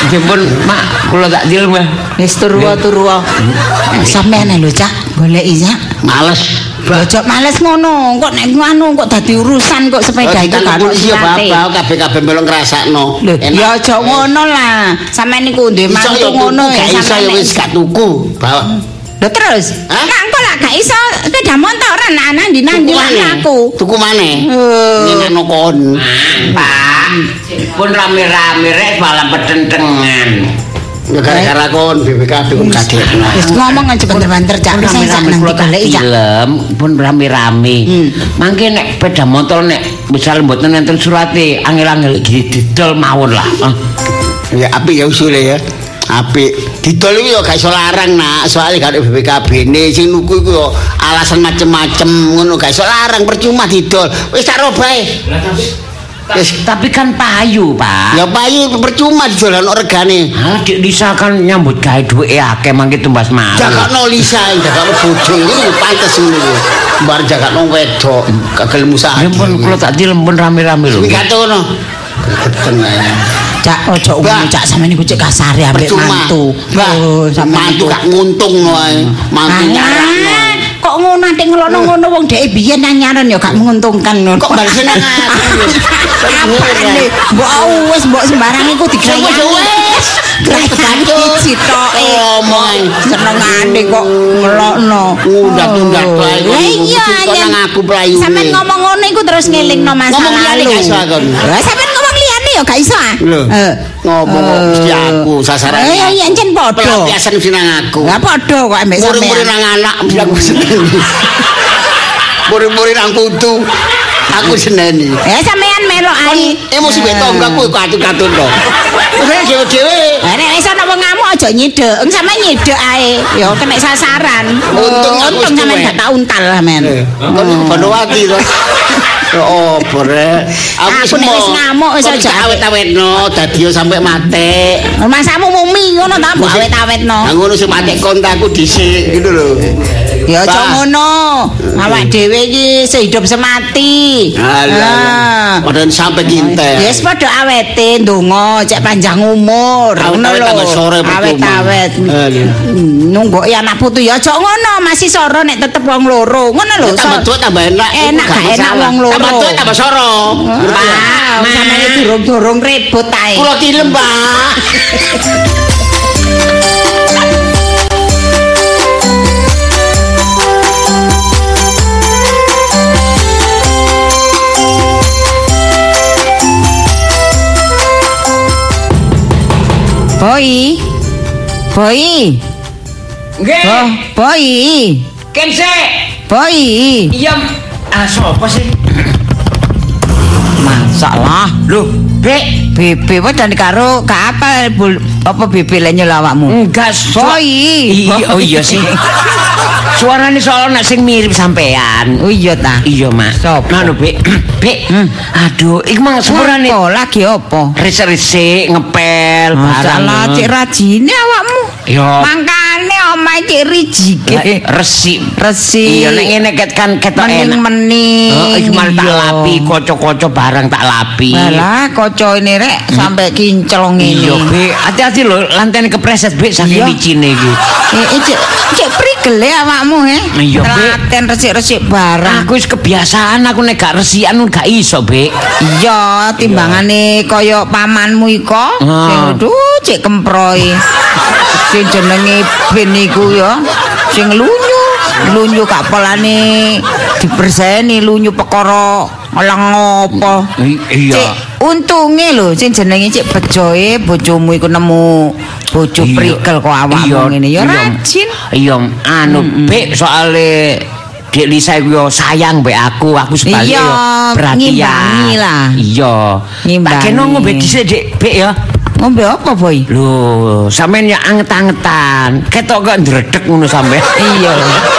nggih pun mak kula tak tilem ya Wis turwa turwa. Sampeyan lho Cak goleki Cak. Males. Bojok males ngono, kok nek anu kok dadi urusan kok sepeda itu gak ono iya bapak kabeh-kabeh melok ngrasakno. Ya aja ngono lah. Sampeyan niku Iso mantu ngono ya gak iso ya sampeyan. wis gak tuku. Bawa. Lho terus, Hah? Gak iso sepeda motor anak nandi Tuku maneh. aku. Tuku maneh. Eh. Nyenekno kon. Pak, pun rame-rame rek malah petentengan. Ya gara-gara kon BPKB kon kadekno. Wis ngomong aja banter-banter Cak wis saya nanti kula tak goleki Cak. tilem, pun rame-rame. Mangke nek sepeda motor nek misal mboten enten surate angel-angel didol mawon lah. Ah. Ya apik ya usule ya. Apik. Didol iku ya gak iso larang nak, soalnya gak ada BPKB ne sing nuku iku ya alasan macem-macem ngono gak iso larang percuma didol. Wis tak robae. Wis Tapi kan payu, Pak. ya payu percuma ono regane. Ah, Dik Lisa kan nyambut gawe duwe akeh mangke tumbas malu. Jakakno Lisa, jakakno bojo iki pantes ngono iku. Bar jakakno wedok, kagel musa. Ya pun kula tak pun rame-rame lho. Wis kate ngono. Greteng ae. Cak ojo Mbak. Cak sampeyan niku cek kasar ya ambek mantu. Oh, sampeyan mantu niku. gak nguntungno ae. Mantu kok ngono nek ngelono ngono wong dhek biyen nyaran ya gak menguntungkan ngono. Kok balik seneng aku. Mbok wis mbok sembarang iku digawe Wis, wis. Ganti citoke. Omong. Senengane kok ngelokno. Ngundat-ngundat Oh. bae. Lah iya aku pelayune. Sampeyan ngomong ngono iku terus ngelingno masa Ngomong liyane gak iso aku. Sampeyan ngomong ya gak iso ah. Eh. Ngomong kok mesti aku sasaran. Eh iya anjen padha. Pelampiasan mesti nang aku. Lah padha kok ambek Murid-murid sampeyan. nang anak aku seneni. Murid-murid nang putu. Aku seneni. Eh sampeyan melok ae. emosi mbek tonggoku katut-katut to. Wis dhewe-dhewe. Lah nek wis ana wong ngamuk aja nyidek. Wong sampeyan nyidek ae. Ya kena sasaran. Untung aku untung tuwek. gak tak untal sampeyan. Eh, Kon iku Bandowati to. Apa rek? Aku wis ngamuk wis aja awet-awetno dadi sampe mate. Masamu mumi ngono ta mbok awet-awetno. Ngono sing pakai kontakku dhisik gitu lho. Ya aja ngono. Awak dhewe iki sehidup semati. Alah. Padahal sampe kinten. Ya wis padha awete ndonga cek panjang umur. Ngono lho. Awet-awet. Hmm, Nunggu ya anak putu ya aja ngono, masih soro nek tetep wong loro. Ngono lho. Tambah tua tambah enak. Enak gak enak wong loro. Tambah tua tambah soro. Pak, sampeyan durung-durung ribut ae. Kulo tilem, Pak. Boy. Boy. Nggih. Oh, boy. Kense. Boy. Iya. Ah, sapa sih? Masalah. Loh, Bek. Bebe dan karo ka apa apa bebe le nyela awakmu? Enggak, Boy. Iya, oh iya sih. Suarane soalnya sing mirip sampean. Oh iya ta. Iya, Mak. Sopo? Ngono, Bek. Bek. Hmm. Aduh, iki mang sepurane Apa lagi apa? resik-resik ngepel Masalah cek rajine awakmu. Yo. Mangkane omahe cek rijike. resik. Resi. Iya nek ngene ket kan ketok enak. Mening-mening. Heeh, iki malah tak lapi, koco-koco barang tak lapi. Malah kaca ini rek sampai kinclong ini. Iya, Bek. Hati-hati lho, lantene kepreset, Bek, saking licine iki. Eh, eh, cek cek prik prigel e awakmu he. Iya, Bek. Telaten resik-resik barang. Aku wis kebiasaan aku nek gak resikan gak iso, Bek. Iya, timbangane kaya pamanmu iko. Ah. Sing aduh cek kemproy. Sing jenenge Ben iku ya, sing lunyu. Lunyu gak polane diberseni lunyu perkara lang apa. I- Iya. Untunge lho sing jenenge cik bejoe bojomu iku nemu bojo Iya. prikel kok awakmu ngene ya iya. rajin. Iya, anu Bek soale Dek Lisa iku yo sayang mbek aku, aku sebaliknya Iya, yo perhatian. ngimbangi lah. Iya. Ngimbangi. Tak kena ngombe dhisik Dek, Bek ya. Ngombe apa, Boy? Lho, sampean ya anget-angetan. Ketok kok ndredeg ngono sampean. Iya,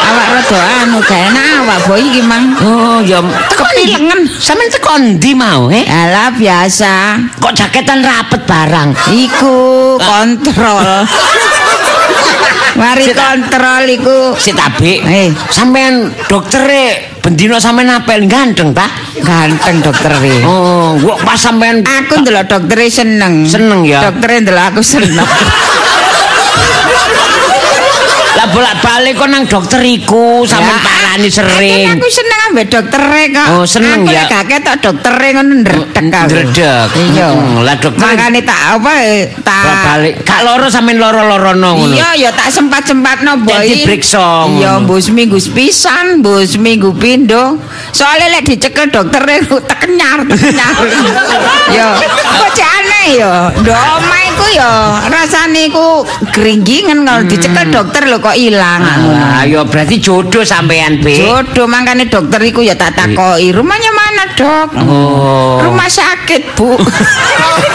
awak rada anu gak enak awak Boy iki mang. Oh, ya Kepilengen. Sampean teko ndi mau, eh? Alah biasa. Kok jaketan rapet barang. Iku kontrol. Mari kontrol iku. Si Tabik, Eh. sampean doktere bendino sampean apel ganteng ta? Ganteng dokter e. Oh, kok pas sampean Aku ndelok dokter seneng. Seneng ya? Dokter ndelok aku seneng. lah bolak-balik kok nang dokter iku sampean parani sering. Aku seneng ambek dokter kok. Oh, seneng aku ya? Aku gak ketok dokter ngono ndredeg aku. Ndredeg. Iya. Hmm, lah dokter- Makane tak apa eh, tak Bolak-balik. Kak loro sampean loro-lorono ngono. Iya, ya tak sempat-sempatno boy. Jadi periksa ngono. Iya, mbok seminggu pisan, mbok seminggu pindho. Soale lek dicekel dokter tekenyar, tekenyar. ya, kok aneh ya. Ndok omah iku ya rasane iku gringgingen kalau dicekel dokter lho kok ilang. Ah, ya berarti jodoh sampean, Be. Jodoh mangkane dokter iku ya tak takoki, rumahnya mana, Dok? Oh. Rumah sakit, Bu.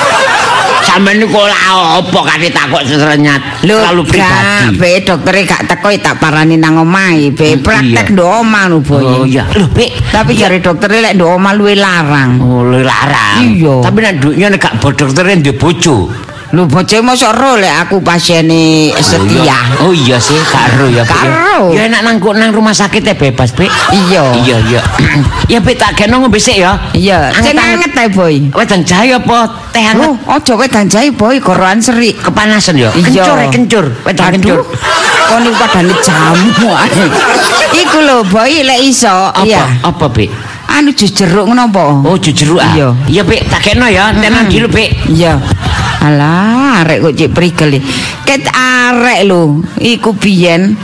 Sampeyan niku ora apa kate takok serenyat. Lho, Terlalu pribadi. be doktere gak teko tak parani nang omahe, be praktek iya. ndok omah lho, Boy. Oh iya. Lho, Be. Tapi jare doktere lek ndok omah luwe larang. Oh, lu larang. Iya. Tapi nek nduknya nek gak bo doktere ndek bojo. Lho bocah mosok ro lek aku pasiene setia. Oh iya sih, gak ero ya. Gak. Ya enak nang nang rumah sakit ya bebas, Be. Iya. Iya, iya. ya Be tak kena ngombe sik ya. Iya, sing anget ae, Boy. Wedang jahe apa teh hangat? Oh, aja wedang jahe, Boy, gorokan serik. Kepanasan ya. Kencur, kencur. Wedang kencur. Kok niku padane jamu ae. Iku lho, Boy, lek iso. Apa? Apa, Be? Anu jus jeruk ngono apa? Oh, jujur ah. Iya. Iya, Be, tak kena ya. Tenan dulu, Be. Iya. Alah, arek kok cek prigel. Ket arek lho, iku biyen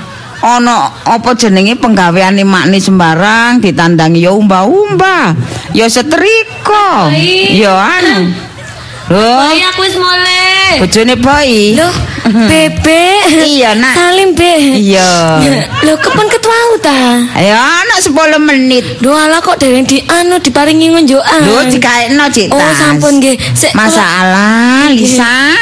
ana apa jenenge penggaweane makne sembarang ditandangi ya umba-umba, ya setrika, ya anu. Loh, Boy aku wis mulai. bojone boy. Loh, Bebe. Iya, Nak. Salim, Be. Iya. Loh, kapan ketemu ta? Ya ana 10 menit. Doa lah kok dereng di anu diparingi ngunjukan. Lho dikaekno cik Oh, sampun nggih. Sik, Masalah, Lisa.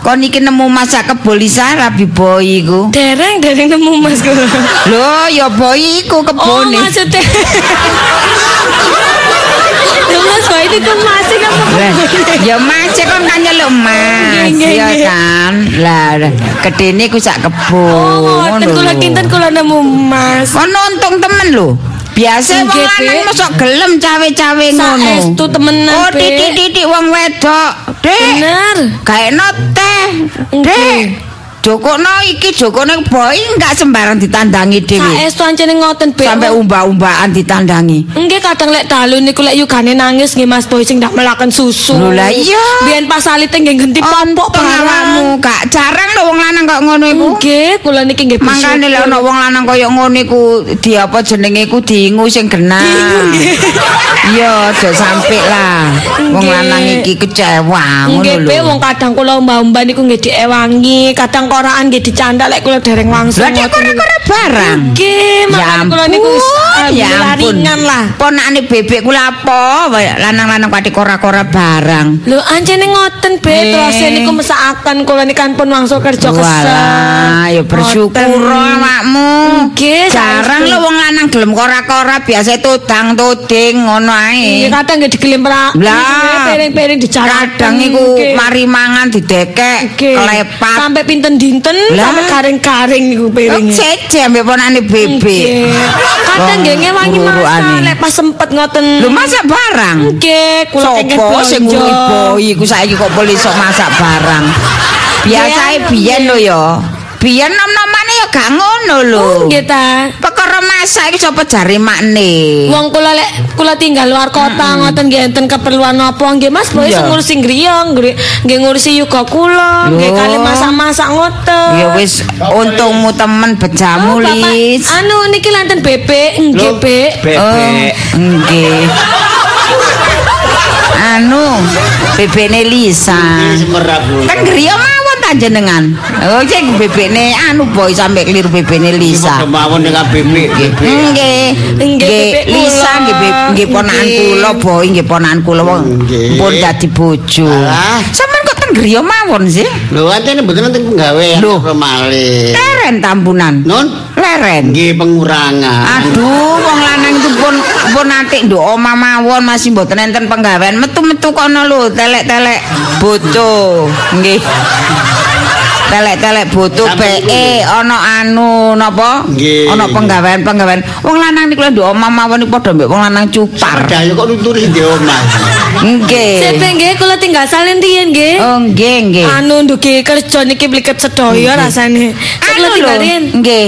Kok niki nemu masak kebo Lisa rabi boy iku. Dereng dereng nemu Mas kula. Lho, ya boy iku Oh, kebone. maksudnya. Loh, Mas Boy itu kan masih kamu. Lah, ya macet kan kan nyeluk mas, Nggih, nggih, ya nggih. kan. Lah, gedene ku sak kebo. Oh, ngoten kula kinten kula nemu Mas. Kok nonton temen lho. Biasa wong lanang mosok gelem cawe-cawe ngono. Saestu temenan, Oh, titik-titik wong wedok. Dek. Bener. Gaekno teh. Nggih. Jokono iki jokone boy enggak sembarang ditandangi dhewe. Saestu ancene ngoten Be. Sampai umba-umbaan ditandangi. Nggih kadang lek dalu niku lek yugane nangis nggih Mas Boy sing ndak melaken susu. Lho, lah iya. Biyen pas salite nggih genti popok awakmu gak jarang lho wong lanang kok ngono iku. Nggih, kula niki nggih Mangkane lek ana wong lanang kaya ngono iku di apa jenenge iku diingu sing genah. Iya, aja sampe lah. Wong Nggih. lanang iki kecewa ngono Nggih, lho. Be, wong kadang kula mbah-mbah niku nggih diewangi, kadang koraan nggih dicandak lek kula dereng langsung. Lah cek ora barang. Nggih, Ya kula niku wis, ampun, ya ringan lah. Ponakane bebek kula apa? Lanang-lanang pati kora-kora barang. Lho, ancene ngoten, Be, Eh. terus niku mesakaken kula niki kan pun wangsul kerja kesel. Walah, ya bersyukur awakmu. Nggih, Jarang lho wong lanang gelem kora-kora biasa todang toding ngono Iya, ae. kadang nggih digelemprak. Lah, piring-piring dicarak. Kadang iku mari mangan didekek, kelepat. Sampai pinten dinten Lah. sampai garing-garing niku Oh, piringe. Cece ambek ponane bebek. Kadang nggih ngewangi ururane. masak lek pas sempet ngoten. Lho masak barang. Nggih, kula Sopo sing blonjo. nguri iku saiki kok boleh sok masak barang. Biasae Iya, biyen lho ya. Biyen nom-nomane ya gak ngono lho. Oh, nggih ta. Perkara masak iki sapa jare makne? Wong kula lek kula tinggal luar kota ngoten nggih enten keperluan apa nggih Mas Boy sing ngurusi griya nggih nggih ngurusi yuga kula nggih kali masak-masak ngoten. Ya wis untungmu temen bejamu Oh, Lis. Anu niki lanten bebek nggih, Bek. bebek. Oh, nggih. Anu, bebekne Lisa. Kan griya mawon ta jenengan. Oh, cek bebekne anu boy sampe keliru bebekne Lisa. Mawon dengan bebek. Nggih. Nggih, Lisa nggih nggih ponakan kula boy nggih ponakan kula wong pun dadi bojo. Alah. Griya mawon sih? Lho antene mboten penggawean Lho. apa malih. Leren tambunan. Nun Leren. nggih pengurangan. Aduh, wong lanang itu pun pun nanti nduk omah mawon masih mboten enten penggawean. Metu-metu kono lho, telek-telek boto. Nggih. Telek-telek Sampai BE ana anu napa? Nggih. Ana penggawean-penggawean. Wong lanang niku lho nduk omah mawon niku padha mbek wong lanang cupar. Dayo kok nuturi di omah. Nggih. Sepe nggih kula tinggal salin riyen nggih. Oh, nggih, nggih. Anu ndugi kerja niki pliket sedaya rasane. Kula tinggal riyen. nggih,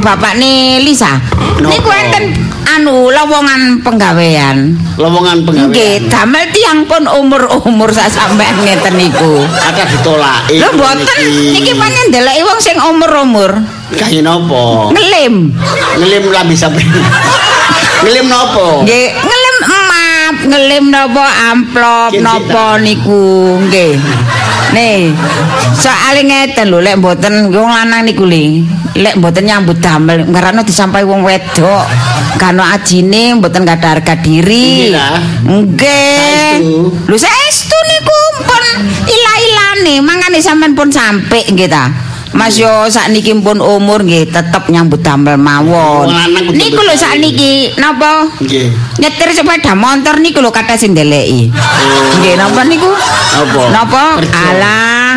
bapakne Lisa. Niku enten anu lowongan penggawean. Lowongan penggawean. Nggih, damel tiang pun umur-umur sak sampean ngeten niku. Kata ditolaki. Lho mboten niki pancen ndeleki wong sing umur-umur Kayak nopo? ngelim. Ngelim lambi sampe. Ngelim nopo? Nggih, ngelim emap, ngelim napa amplop Nggih, napa niku, nggih. Nih, soalnya ngeten lho, lek mboten wong lanang niku li, lek mboten nyambut damel, ngarana disampai wong wedok, kano ajine mboten gak harga diri. Nggih lah. Lho saestu niku pun ila-ilane, mangane sampean pun sampe nggih ta. Mas yo sakniki pun umur nggih tetep nyambut damel mawon. Kudu Niku lho sakniki napa? Nggih. Nyetir sepeda motor niku lho kata sing ndeleki. Nggih napa niku? Apa? Napa? Kerja. Alah.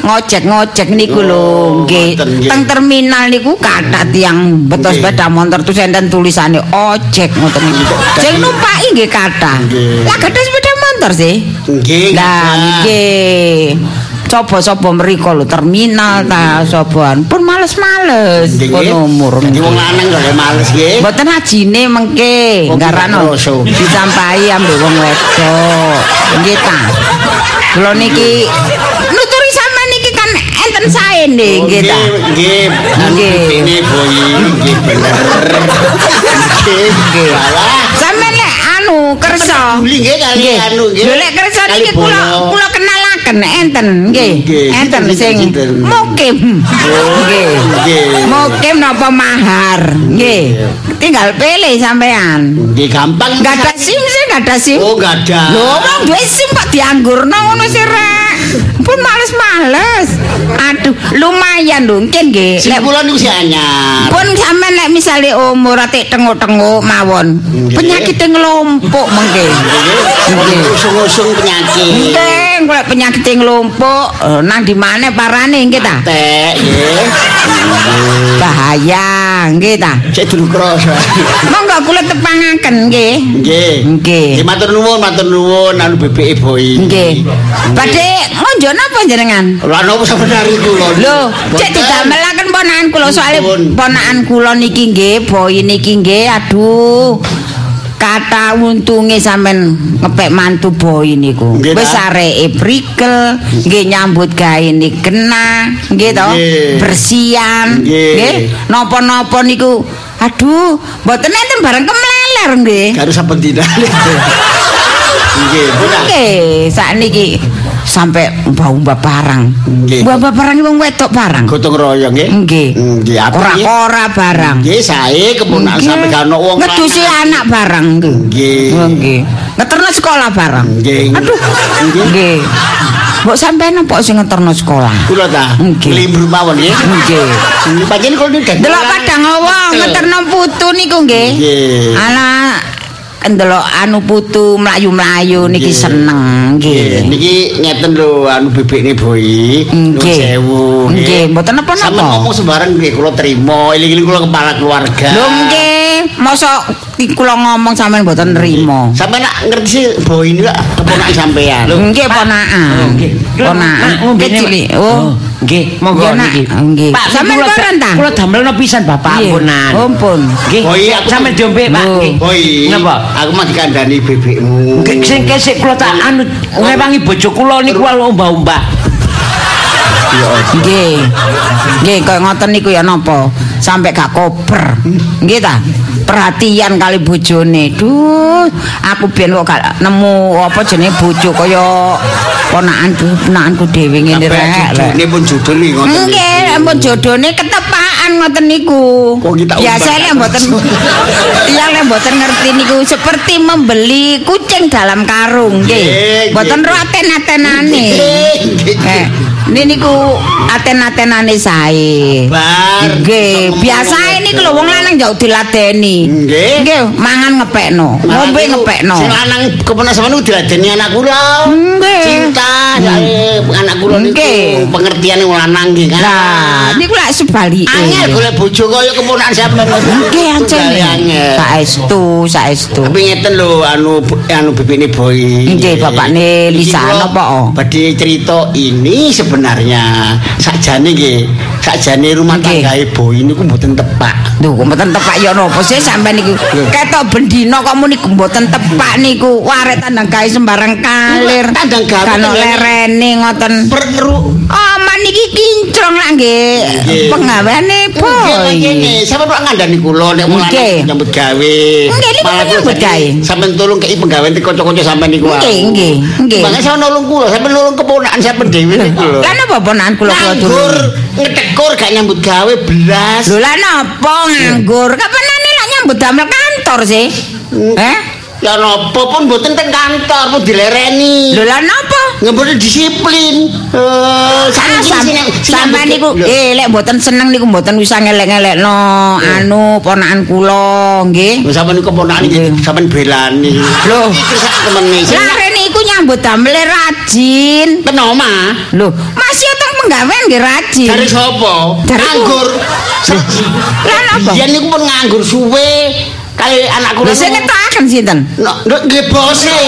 Ngojek-ngojek niku lho, Oh, nggih. Teng terminal niku kata tiang betul Nggih. sepeda motor tuh enten tulisane ojek ngoten niku. Sing numpaki nggih kata. Lah gadah sepeda motor sih. Nggih. Lah Kak. nggih. Coba-coba mriko lho terminal ta soban. Pun males-males Nggih. pun umur. Jadi wong lanang kok ya males nggih. Mboten ajine mengke, Oh, garano kroso. disampahi ambek wong wedok. Nggih ta. Kula niki nuturi sampean niki kan enten sae nggih, Oh, nggih ta. Nggih. Nggih. Ini boy, nggih bener. Nggih. Nggih. Alah. Sampeyan lek anu kersa. Nggih kali anu nggih. Lho lek kersa niki kula kula kenalaken enten nggih. Enten sing mukim. Nggih. Mukim napa mahar? Nggih. Tinggal pilih sampean. Nggih gampang. Enggak ada SIM sih, enggak ada SIM. Oh, enggak ada. Lho, wong duwe SIM kok dianggurno ngono sih. Pun males-males. Aduh, lumayan lho, mungkin nggih. Sing Lek kula niku si anyar. pun sampean lek misale umur ate tenguk-tenguk mawon. Nggih. Penyakit ngelompok mengke. Nggih. Usung-usung penyakit. Nggih, golek penyakit ngelompok eh, nang di mana parane nggih ta? Nggih. Bahaya, nggih ta? Cek dulu kroso. Monggo kula tepangaken nggih. Nggih. Nggih. Nggih matur nuwun, matur nuwun anu BPI boy. Nggih. Badhe ngonjo napa jenengan? Lah nopo sampeyan kula? Lho, cek didamelaken ponakan kula soalnya Ampun. ponakan kula niki nggih, boy niki nggih, aduh. Kata untunge sampean ngepek mantu boy niku. Wis areke prikel, nggih nyambut gawe ni kena, nggih to? Bersihan, Nggih. Napa-napa niku aduh, mboten enten bareng kemleler nggih. Karo saben dina. Nggih. Nggih, sakniki sampai mbah-mbah barang. Nggih. Mbah-mbah barang iki wong wedok barang. Gotong royong nggih. Nggih. Nggih, nggih. Ora-ora barang. Nggih, sae keponakan Nggih. sampe gak ono wong ngedusi anak barang nggih. Nggih. Oh, Nggih. Ngeterno sekolah barang. Nggih. Aduh. Nggih. Mbok sampean apa sing ngeterno sekolah? Kula ta. Nggih. Libur mawon nggih. Nggih. Nggih, Pancen kula niku Delok padang wong ngeterno putu niku nggih. Nggih. Alah ndelok anu putu mlayu-mlayu niki Nggih. seneng Nggih, nggih. niki ngeten lho anu bebekne boy. Nuwun Nggih. Nggih, mboten napa-napa. Sampe ngomong sembarang nggih kula trima, iling-iling kula kepala keluarga. Lho nggih, mosok iki kula ngomong sampean mboten nrimo. Sampeyan nak ngerti sih boy ini lah keponakan sampean. Nggih ponakan. nggih. Ponakan. Ngombe Kecil. Oh. Nggih, monggo niki. Nggih. Pak, Sampeyan kula koren ta? Kula damelno pisan Bapak Iya. ampunan. Ampun. Nggih. Boy, aku- sampe diombe, Pak. Nggih. Napa? aku mah dikandani bebekmu. Nggih, sing kesik kula tak anu ngewangi bojo kula niku wae umbah-umbah. Nggih. Nggih, kaya ngoten niku ya napa? Sampai gak koper. Nggih ta? Perhatian kali bojone. Duh, aku biyen kok gak nemu apa jenenge bojo kaya ponakanku, ponakanku dhewe ngene rek. Ini pun nih ngoten. Nggih, ampun jodone ketepaan ngoten niku. Biasa umbar lek mboten Iya lek mboten ngerti niku seperti membeli kucing dalam karung Nggih, nggih. Mboten nggih. ro aten-atenane. Eh, ini niku aten-atenane sae. Bar. Nggih, biasa niku lho wong lanang jauh diladeni. Nggih. Nggih, mangan ngepekno, ngombe ngepekno. Sing lanang kepenak sampean niku diladeni anak kula. Nggih. Cinta saya anak kula niku pengertian wong lanang nggih kan. Lah, niku lak sebalike. Angel golek bojo kaya keponakan sampean. Nggih ancen. Angel. Saestu, saestu. Tapi ngeten lho anu anu bibine boy. Nggih, bapakne Lisa napa? Badhe cerita ini sebenarnya sakjane nggih, sakjane rumah tanggae boy niku mboten tepak. Kok mboten tepak ya napa sih sampean niku. Ketok bendina kok muni mboten tepak niku. Warek tandang gawe sembarang kalir. Tandang gawe Kan lerene ngoten. Perlu Oh, niki kinclong lah nggih. Pengaweane boy. Ngene, sampeyan kok ngandani kula nek wong lanang nyambut gawe. Nggih, Malah nyambut gawe. Sampeyan tolong kei penggawean te kanca-kanca sampeyan niku. Nggih, nggih, nggih. Bangsa sampeyan nolong kula, sampeyan nolong keponakan sampeyan dhewe niku lho. Lah napa ponakan kula kula turun? ngetekur gak nyambut gawe belas. Lho lah napa nganggur? Kapanane lak nyambut damel kantor sih? Eh? Ya napa pun mboten teng kantor, pun dilereni. Lho lah napa? Ngemboten disiplin. Eh, saking Sam- sing sing sampean niku Lho. eh lek mboten seneng niku mboten usah ngelek-ngelekno anu ponakan kula nggih. Lho, sampeyan niku iki Nggih. sampeyan belani. Temene sing Lah rene iku nyambut damel rajin. ten omah. Lho, masih teng penggawean nggih rajin. Dari sapa? Nganggur. Lah napa? Yen niku pun nganggur suwe kali anak kula. Lho sing ngetokaken sinten? Nduk nggih bose.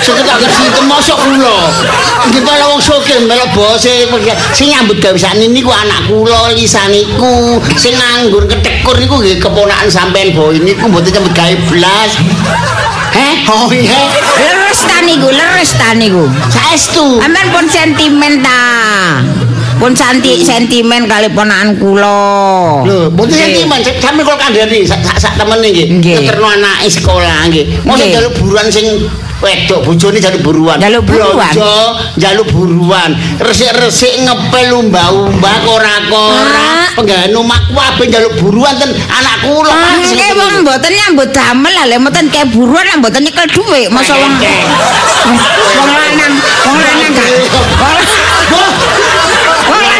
Sing tak sinten mosok kula. Nggih malah wong sokil melok bose sing nyambut gawe sakniki niku anak kula Lisa niku. Sing nganggur ketekur niku nggih keponakan sampean boy niku mboten nyambut gawe blas. Heh, oh iya. Leres ta niku, leres ta niku. Saestu. Aman pun sentimen ta. Pun santi sentimen kali ponakan kula. Lho, mboten sentimen, sampe kula kandhani sak sak nggih. Nggih. Ngeterno anake sekolah nggih. Mosok njaluk buruan sing wedok bojone njaluk buruan. Njaluk buruan? Blonjo, njaluk buruan. Resik-resik ngepel umba-umba kora-kora. Penggawean omah kabeh njaluk buruan ten anak kula. Nggih wong mboten nyambut damel lek mboten kayak buruan lah mboten nyekel dhuwit. Masa wong wong lanang, wong lanang gak.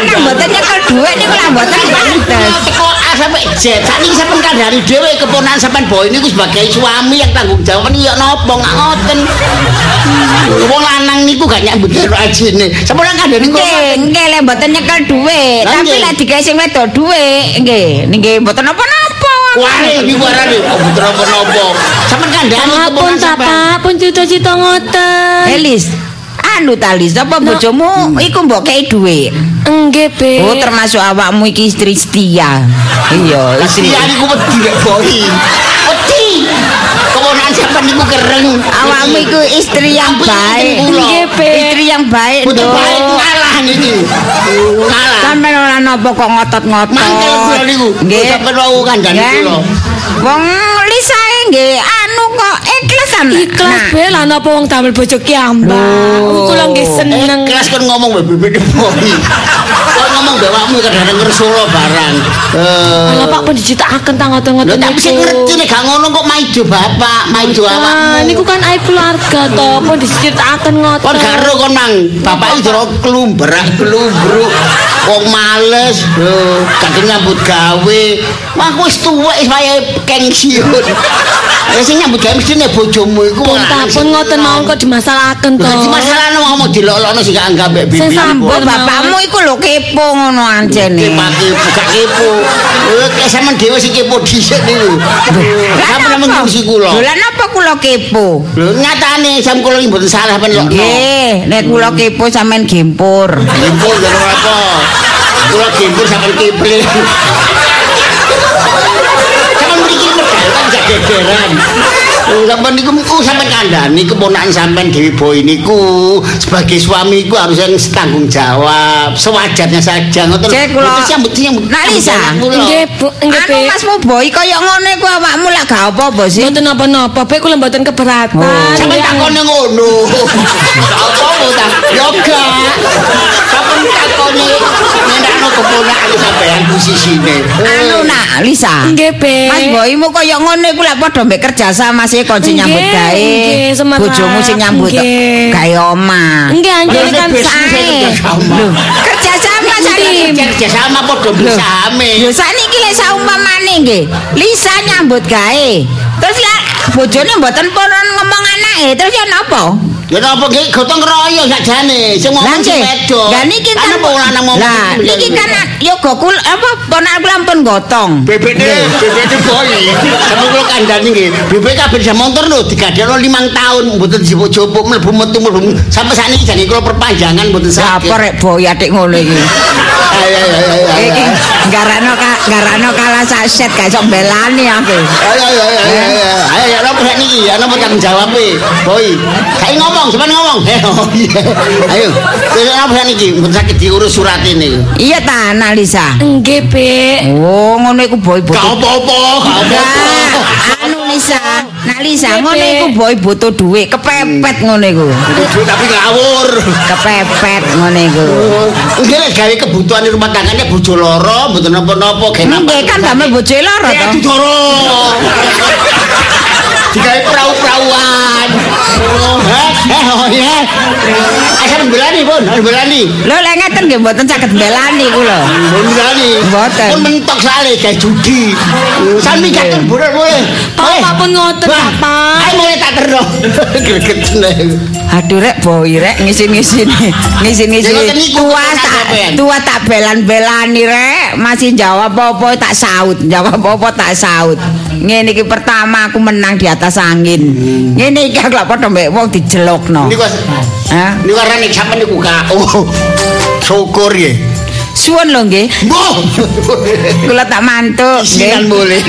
Lanang mboten nyekel dhuwit niku lah mboten pantes. Teko sampai Z. Sakniki sampean kandhani dhewe keponakan sampean boy niku sebagai suami yang tanggung jawab niku ya napa nggak ngoten. Wong lanang niku gak nyambut gawe ajine. Sampeyan kandhani kok Nggih, lek mboten nyekel dhuwit, tapi lek digawe sing wedok dhuwit, nggih, nggih mboten napa-napa. Wah, iki warane kok bener apa-apa. Sampeyan kandhani Ampun keponakan ta, sampean. Pak, pun cita-cita ngoten. Elis, anu talis apa bojomu iku mbok kei dhuwit? Nggih, Be. Oh, termasuk awakmu iki istri setia. Iya, istri. Istri niku wedi rek boy. Wedi. Keponakan sampean niku kereng. Awakmu iku istri yang baik. Nggih, Be. Istri yang baik, Betul Nduk. baik ngalah niki. Ngalah. Sampeyan ora napa kok ngotot-ngotot. Mangkel kula niku. Nggih. Sampeyan wau kandhani Nggih. kula. Wong lisae nggih anu kok ikhlas kan. Ikhlas Nah, be lah napa wong damel bojo ki ambak. Loh. Kula nggih seneng. Eh, kelas kan ngomong bibit boy. Kok ngomong mbek awakmu kadang-kadang ngersula barang. Eh. Lah Pak pun dicitaken ta ngoten-ngoten. Tapi sing ngerti nek gak ngono kok maido bapak, maido Ah, awakmu. niku kan aib keluarga to, pun dicitaken ngoten. Kon gak kon mang, bapak iki jero klumbrak klumbruk. Wong males, lho, kadang nyambut gawe. Wah, wis tuwek wis wayahe pensiun. Ya sing nyambut gawe mesti nek bojomu iku Pun ngoten mawon kok dimasalahaken to. Jadi masalah ngomong dilolokno sing gak anggap mbek Sing bibi. sambut. Bapakmu iku lho kepo ngono ancene. Kepake buka kepo. Eh, sampean dhewe sing kepo dhisik niku. Sampeyan apa? mengurus kula. Dolan apa kula kepo? Lho nyatane sam kula iki mboten salah ben. Nggih, nek kula kepo sampean gempur. Gimpur karo apa? Kula gimpur sampean kiple. Sampeyan mriki medal kan gak Oh, Sampeyan niku niku sampeyan kandhani keponakan sampeyan Dewi Boy niku sebagai suami iku harus yang tanggung jawab sewajarnya saja ngoten. Cek kula. Sambut sambut. Nak, Lisa. Nggih, Bu, nggih, Anu Be. Masmu boy kaya ngono iku awakmu lak gak apa-apa sih. Mboten napa-napa, Be kula mboten keberatan. Sampeyan Nggih, takone ngono. Apa mau tak? Yoga. Sampeyan takone ngendakno keponakan sampeyan posisine. Anu nak Lisa. Nggih, Be. Mas boymu kaya ngono iku lak padha mbek kerja sama sih kon nyambut gawe. Bojomu sing nyambut gawe omah. Nggih, anjene kan sae. Lho, kerja sama saiki. kerja sama padha bersame. Lho sakniki lek saumpamane nggih, Lisa nyambut gawe. Terus lek bojone mboten pun ngomong anake, terus ya napa? Ya napa nggih gotong royong sakjane. Sing ngomong sing wedok. Lah niki kan Ana apa lanang ngomong. Lah niki kan yo gokul apa ponak kula ampun gotong. BBD, BBD boy. Sampe kula kandhani nggih. BBD kabeh bisa motor lho digadekno 5 tahun mboten dijupuk-jupuk mlebu metu mlebu. Sampai sakniki jane kula perpanjangan mboten saged. apa rek boy adik ngono iki. Ayo ayo ayo. Iki garano ka, garano kalah saset gak iso belani aku. Ayo ayo ayo ayo. Ya napa sak niki? Ya napa tanggung jawab e? Boy. Kayak ngomong, sampean ngomong. Oh, iya. Ayo. Terus napa sak niki? Saged diurus surat ini. Iya ta Analisa. Nggih, Be. Oh, ngono iku boy Gak butuh. apa-apa, gak apa-apa. Nah, anu Lisa, nah Lisa, Bebe. ngono iku boy butuh duit, kepepet ngono iku. Duit tapi ngawur. Kepepet ngono iku. Nggih lek gawe kebutuhan rumah tanggane bojo loro, mboten napa-napa gawe Nggih kan damel bojo loro Ya to. dudoro. Digawe perahu-perahuan. Asal belani, Bun, asal belani. Lho lek ngeten nggih mboten saged belani kula. Bun belani. Mboten. Pun mentok sale gawe judi. Sami katon boleh boleh. Bapak pun ngoten, Bapak. Ayo mulai tak terno. Greget Aduh rek boy rek ngisin-ngisin. Ngisin-ngisin. Ya, ngoten niku, Tua tak tua tak belan-belani rek. Masih jawab apa-apa tak saut, jawab apa-apa tak saut. ngene iki pertama aku menang di atas angin. Hmm. ngene iki aku lak padha mbek wong dijelokno. Niku ha? Niku arane sampean niku ka oh syukur nggih. Suwon lho nggih. Mbuh kula tak mantuk nggih. Boleh.